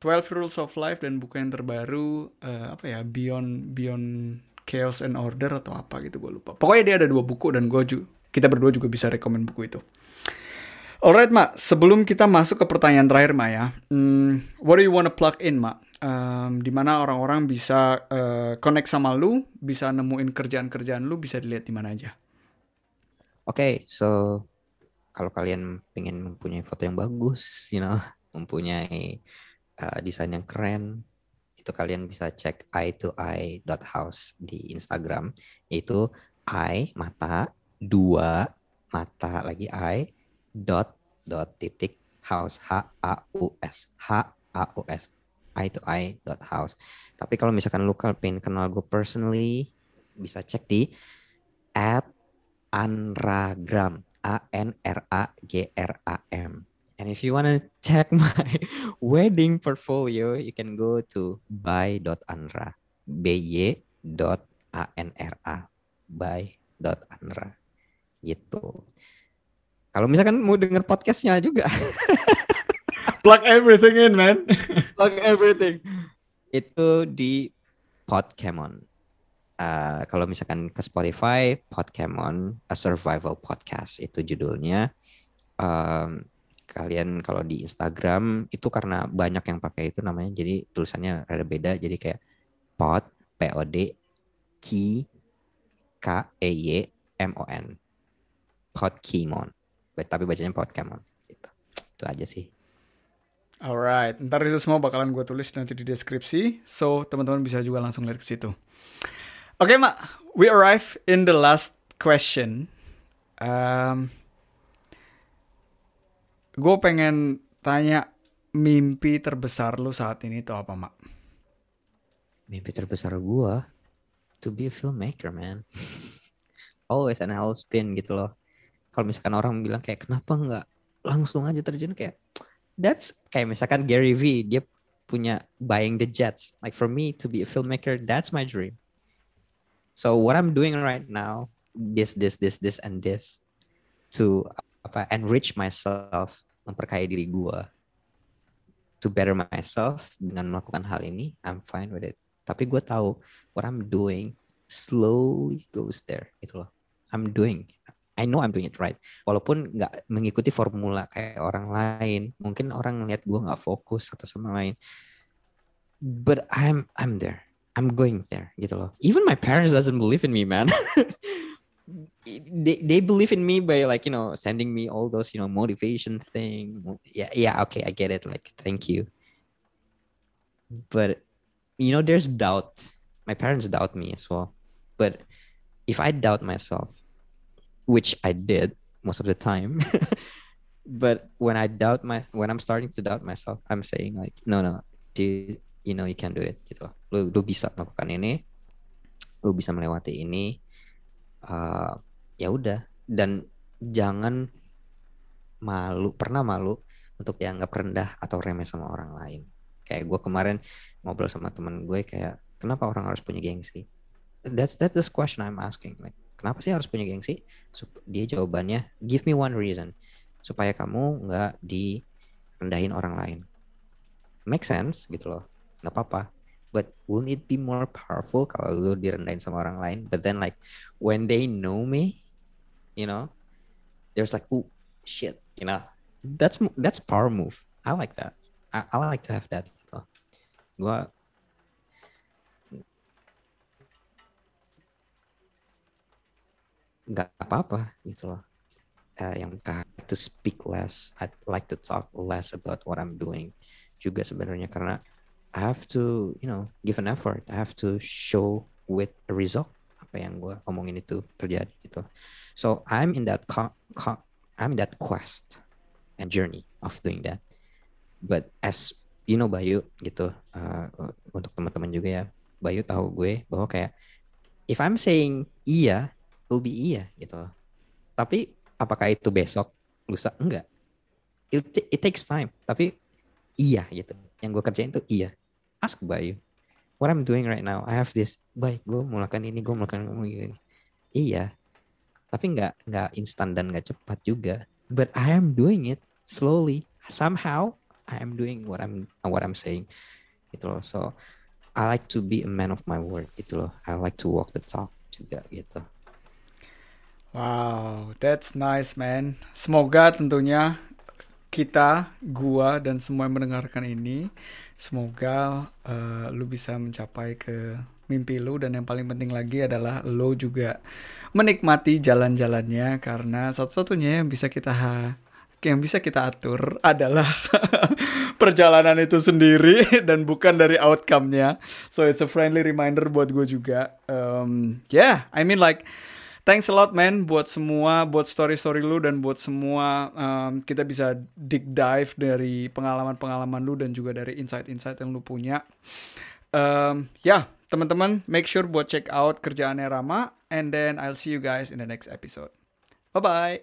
12 Rules of Life dan buku yang terbaru uh, apa ya Beyond Beyond Chaos and Order atau apa gitu gue lupa. Pokoknya dia ada dua buku dan gue juga kita berdua juga bisa rekomend buku itu. Alright, Mak. Sebelum kita masuk ke pertanyaan terakhir, Mak ya. Hmm, what do you wanna plug in, Mak? Um, di mana orang-orang bisa uh, connect sama lu, bisa nemuin kerjaan-kerjaan lu, bisa dilihat di mana aja. Oke, okay, so kalau kalian pengen mempunyai foto yang bagus, you know, <laughs> mempunyai uh, desain yang keren, itu kalian bisa cek i to i dot house di Instagram, yaitu i mata dua mata lagi i dot dot titik house h a u s h a u s i to i dot house. Tapi kalau misalkan lu pengen kenal gue personally, bisa cek di at anragram a n r a g r a m. And if you wanna check <laughs> my wedding portfolio, you can go to by.anra b y dot a n r a by dot anra gitu. Kalau misalkan mau denger podcastnya juga <laughs> Plug everything in, man. <laughs> Plug everything. Itu di Podcamon. Uh, kalau misalkan ke Spotify, Podcamon, a survival podcast itu judulnya. Um, kalian kalau di Instagram itu karena banyak yang pakai itu namanya, jadi tulisannya rada beda. Jadi kayak pod, p o d, k, k e y m o n, Podcamon. Tapi bacanya Podcamon. Itu, itu aja sih. Alright, ntar itu semua bakalan gue tulis nanti di deskripsi, so teman-teman bisa juga langsung lihat ke situ. Oke, okay, Mak, we arrive in the last question. Um, gue pengen tanya mimpi terbesar lu saat ini itu apa, Mak? Mimpi terbesar gue to be a filmmaker, man. <laughs> Always and always been gitu loh. Kalau misalkan orang bilang kayak kenapa nggak langsung aja terjun kayak that's kayak misalkan Gary V dia punya buying the jets. Like for me to be a filmmaker that's my dream. So what I'm doing right now this this this this and this to apa enrich myself memperkaya diri gue to better myself dengan melakukan hal ini I'm fine with it. Tapi gue tahu what I'm doing slowly goes there. Itu loh. I'm doing I know I'm doing it right. Walaupun nggak mengikuti formula kayak orang lain, mungkin orang ngeliat gue nggak fokus atau sama lain. But I'm I'm there. I'm going there gitu loh. Even my parents doesn't believe in me, man. <laughs> they they believe in me by like you know sending me all those you know motivation thing. Yeah yeah okay I get it. Like thank you. But you know there's doubt. My parents doubt me as well. But if I doubt myself, which I did most of the time. <laughs> but when I doubt my when I'm starting to doubt myself, I'm saying like, no no, dude, you know you can do it gitu loh. Lu, lu bisa melakukan ini. lu bisa melewati ini uh, ya udah dan jangan malu pernah malu untuk dianggap rendah atau remeh sama orang lain kayak gue kemarin ngobrol sama temen gue kayak kenapa orang harus punya gengsi that's that's the question I'm asking like kenapa sih harus punya gengsi? Dia jawabannya give me one reason supaya kamu nggak direndahin orang lain. Make sense gitu loh nggak apa-apa. But won't it be more powerful kalau lu direndahin sama orang lain? But then like when they know me you know there's like oh shit you know? That's that's power move. I like that. I, I like to have that gitu. Nggak apa-apa gitu loh. Uh, yang to speak less I'd like to talk less about what I'm doing juga sebenarnya karena I have to you know give an effort. I have to show with a result apa yang gue omongin itu terjadi gitu. So I'm in that I'm in that quest and journey of doing that. But as you know Bayu gitu uh, untuk teman-teman juga ya Bayu tahu gue bahwa kayak if I'm saying iya be iya gitu loh. Tapi apakah itu besok, lusa? Enggak. It, it takes time. Tapi iya gitu. Yang gue kerjain tuh iya. Ask Bayu. What I'm doing right now, I have this. Baik, gue mau lakukan ini, gue mau lakukan ini. Iya. Tapi nggak nggak instan dan nggak cepat juga. But I am doing it slowly. Somehow I am doing what I'm what I'm saying. Gitu loh. So I like to be a man of my word gitu loh. I like to walk the talk juga gitu. Wow, that's nice man. Semoga tentunya kita, gua dan semua yang mendengarkan ini, semoga uh, lu bisa mencapai ke mimpi lu dan yang paling penting lagi adalah lu juga menikmati jalan-jalannya karena satu-satunya yang bisa kita yang bisa kita atur adalah <laughs> perjalanan itu sendiri <laughs> dan bukan dari outcome-nya. So it's a friendly reminder buat gue juga. Um, yeah, I mean like Thanks a lot man buat semua, buat story-story lu dan buat semua um, kita bisa dig dive dari pengalaman-pengalaman lu dan juga dari insight-insight yang lu punya. Um, ya, yeah, teman-teman, make sure buat check out kerjaannya Rama and then I'll see you guys in the next episode. Bye-bye.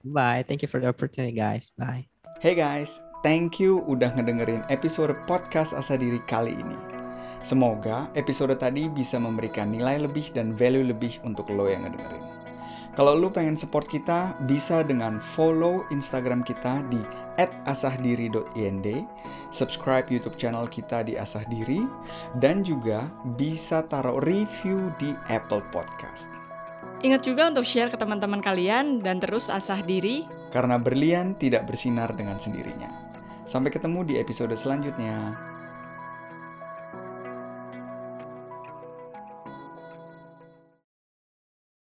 Bye. Thank you for the opportunity guys. Bye. Hey guys, thank you udah ngedengerin episode podcast Asa Diri kali ini. Semoga episode tadi bisa memberikan nilai lebih dan value lebih untuk lo yang ngedengerin. Kalau lo pengen support kita, bisa dengan follow Instagram kita di @asahdiri.ind, subscribe YouTube channel kita di Asah Diri, dan juga bisa taruh review di Apple Podcast. Ingat juga untuk share ke teman-teman kalian dan terus asah diri. Karena berlian tidak bersinar dengan sendirinya. Sampai ketemu di episode selanjutnya.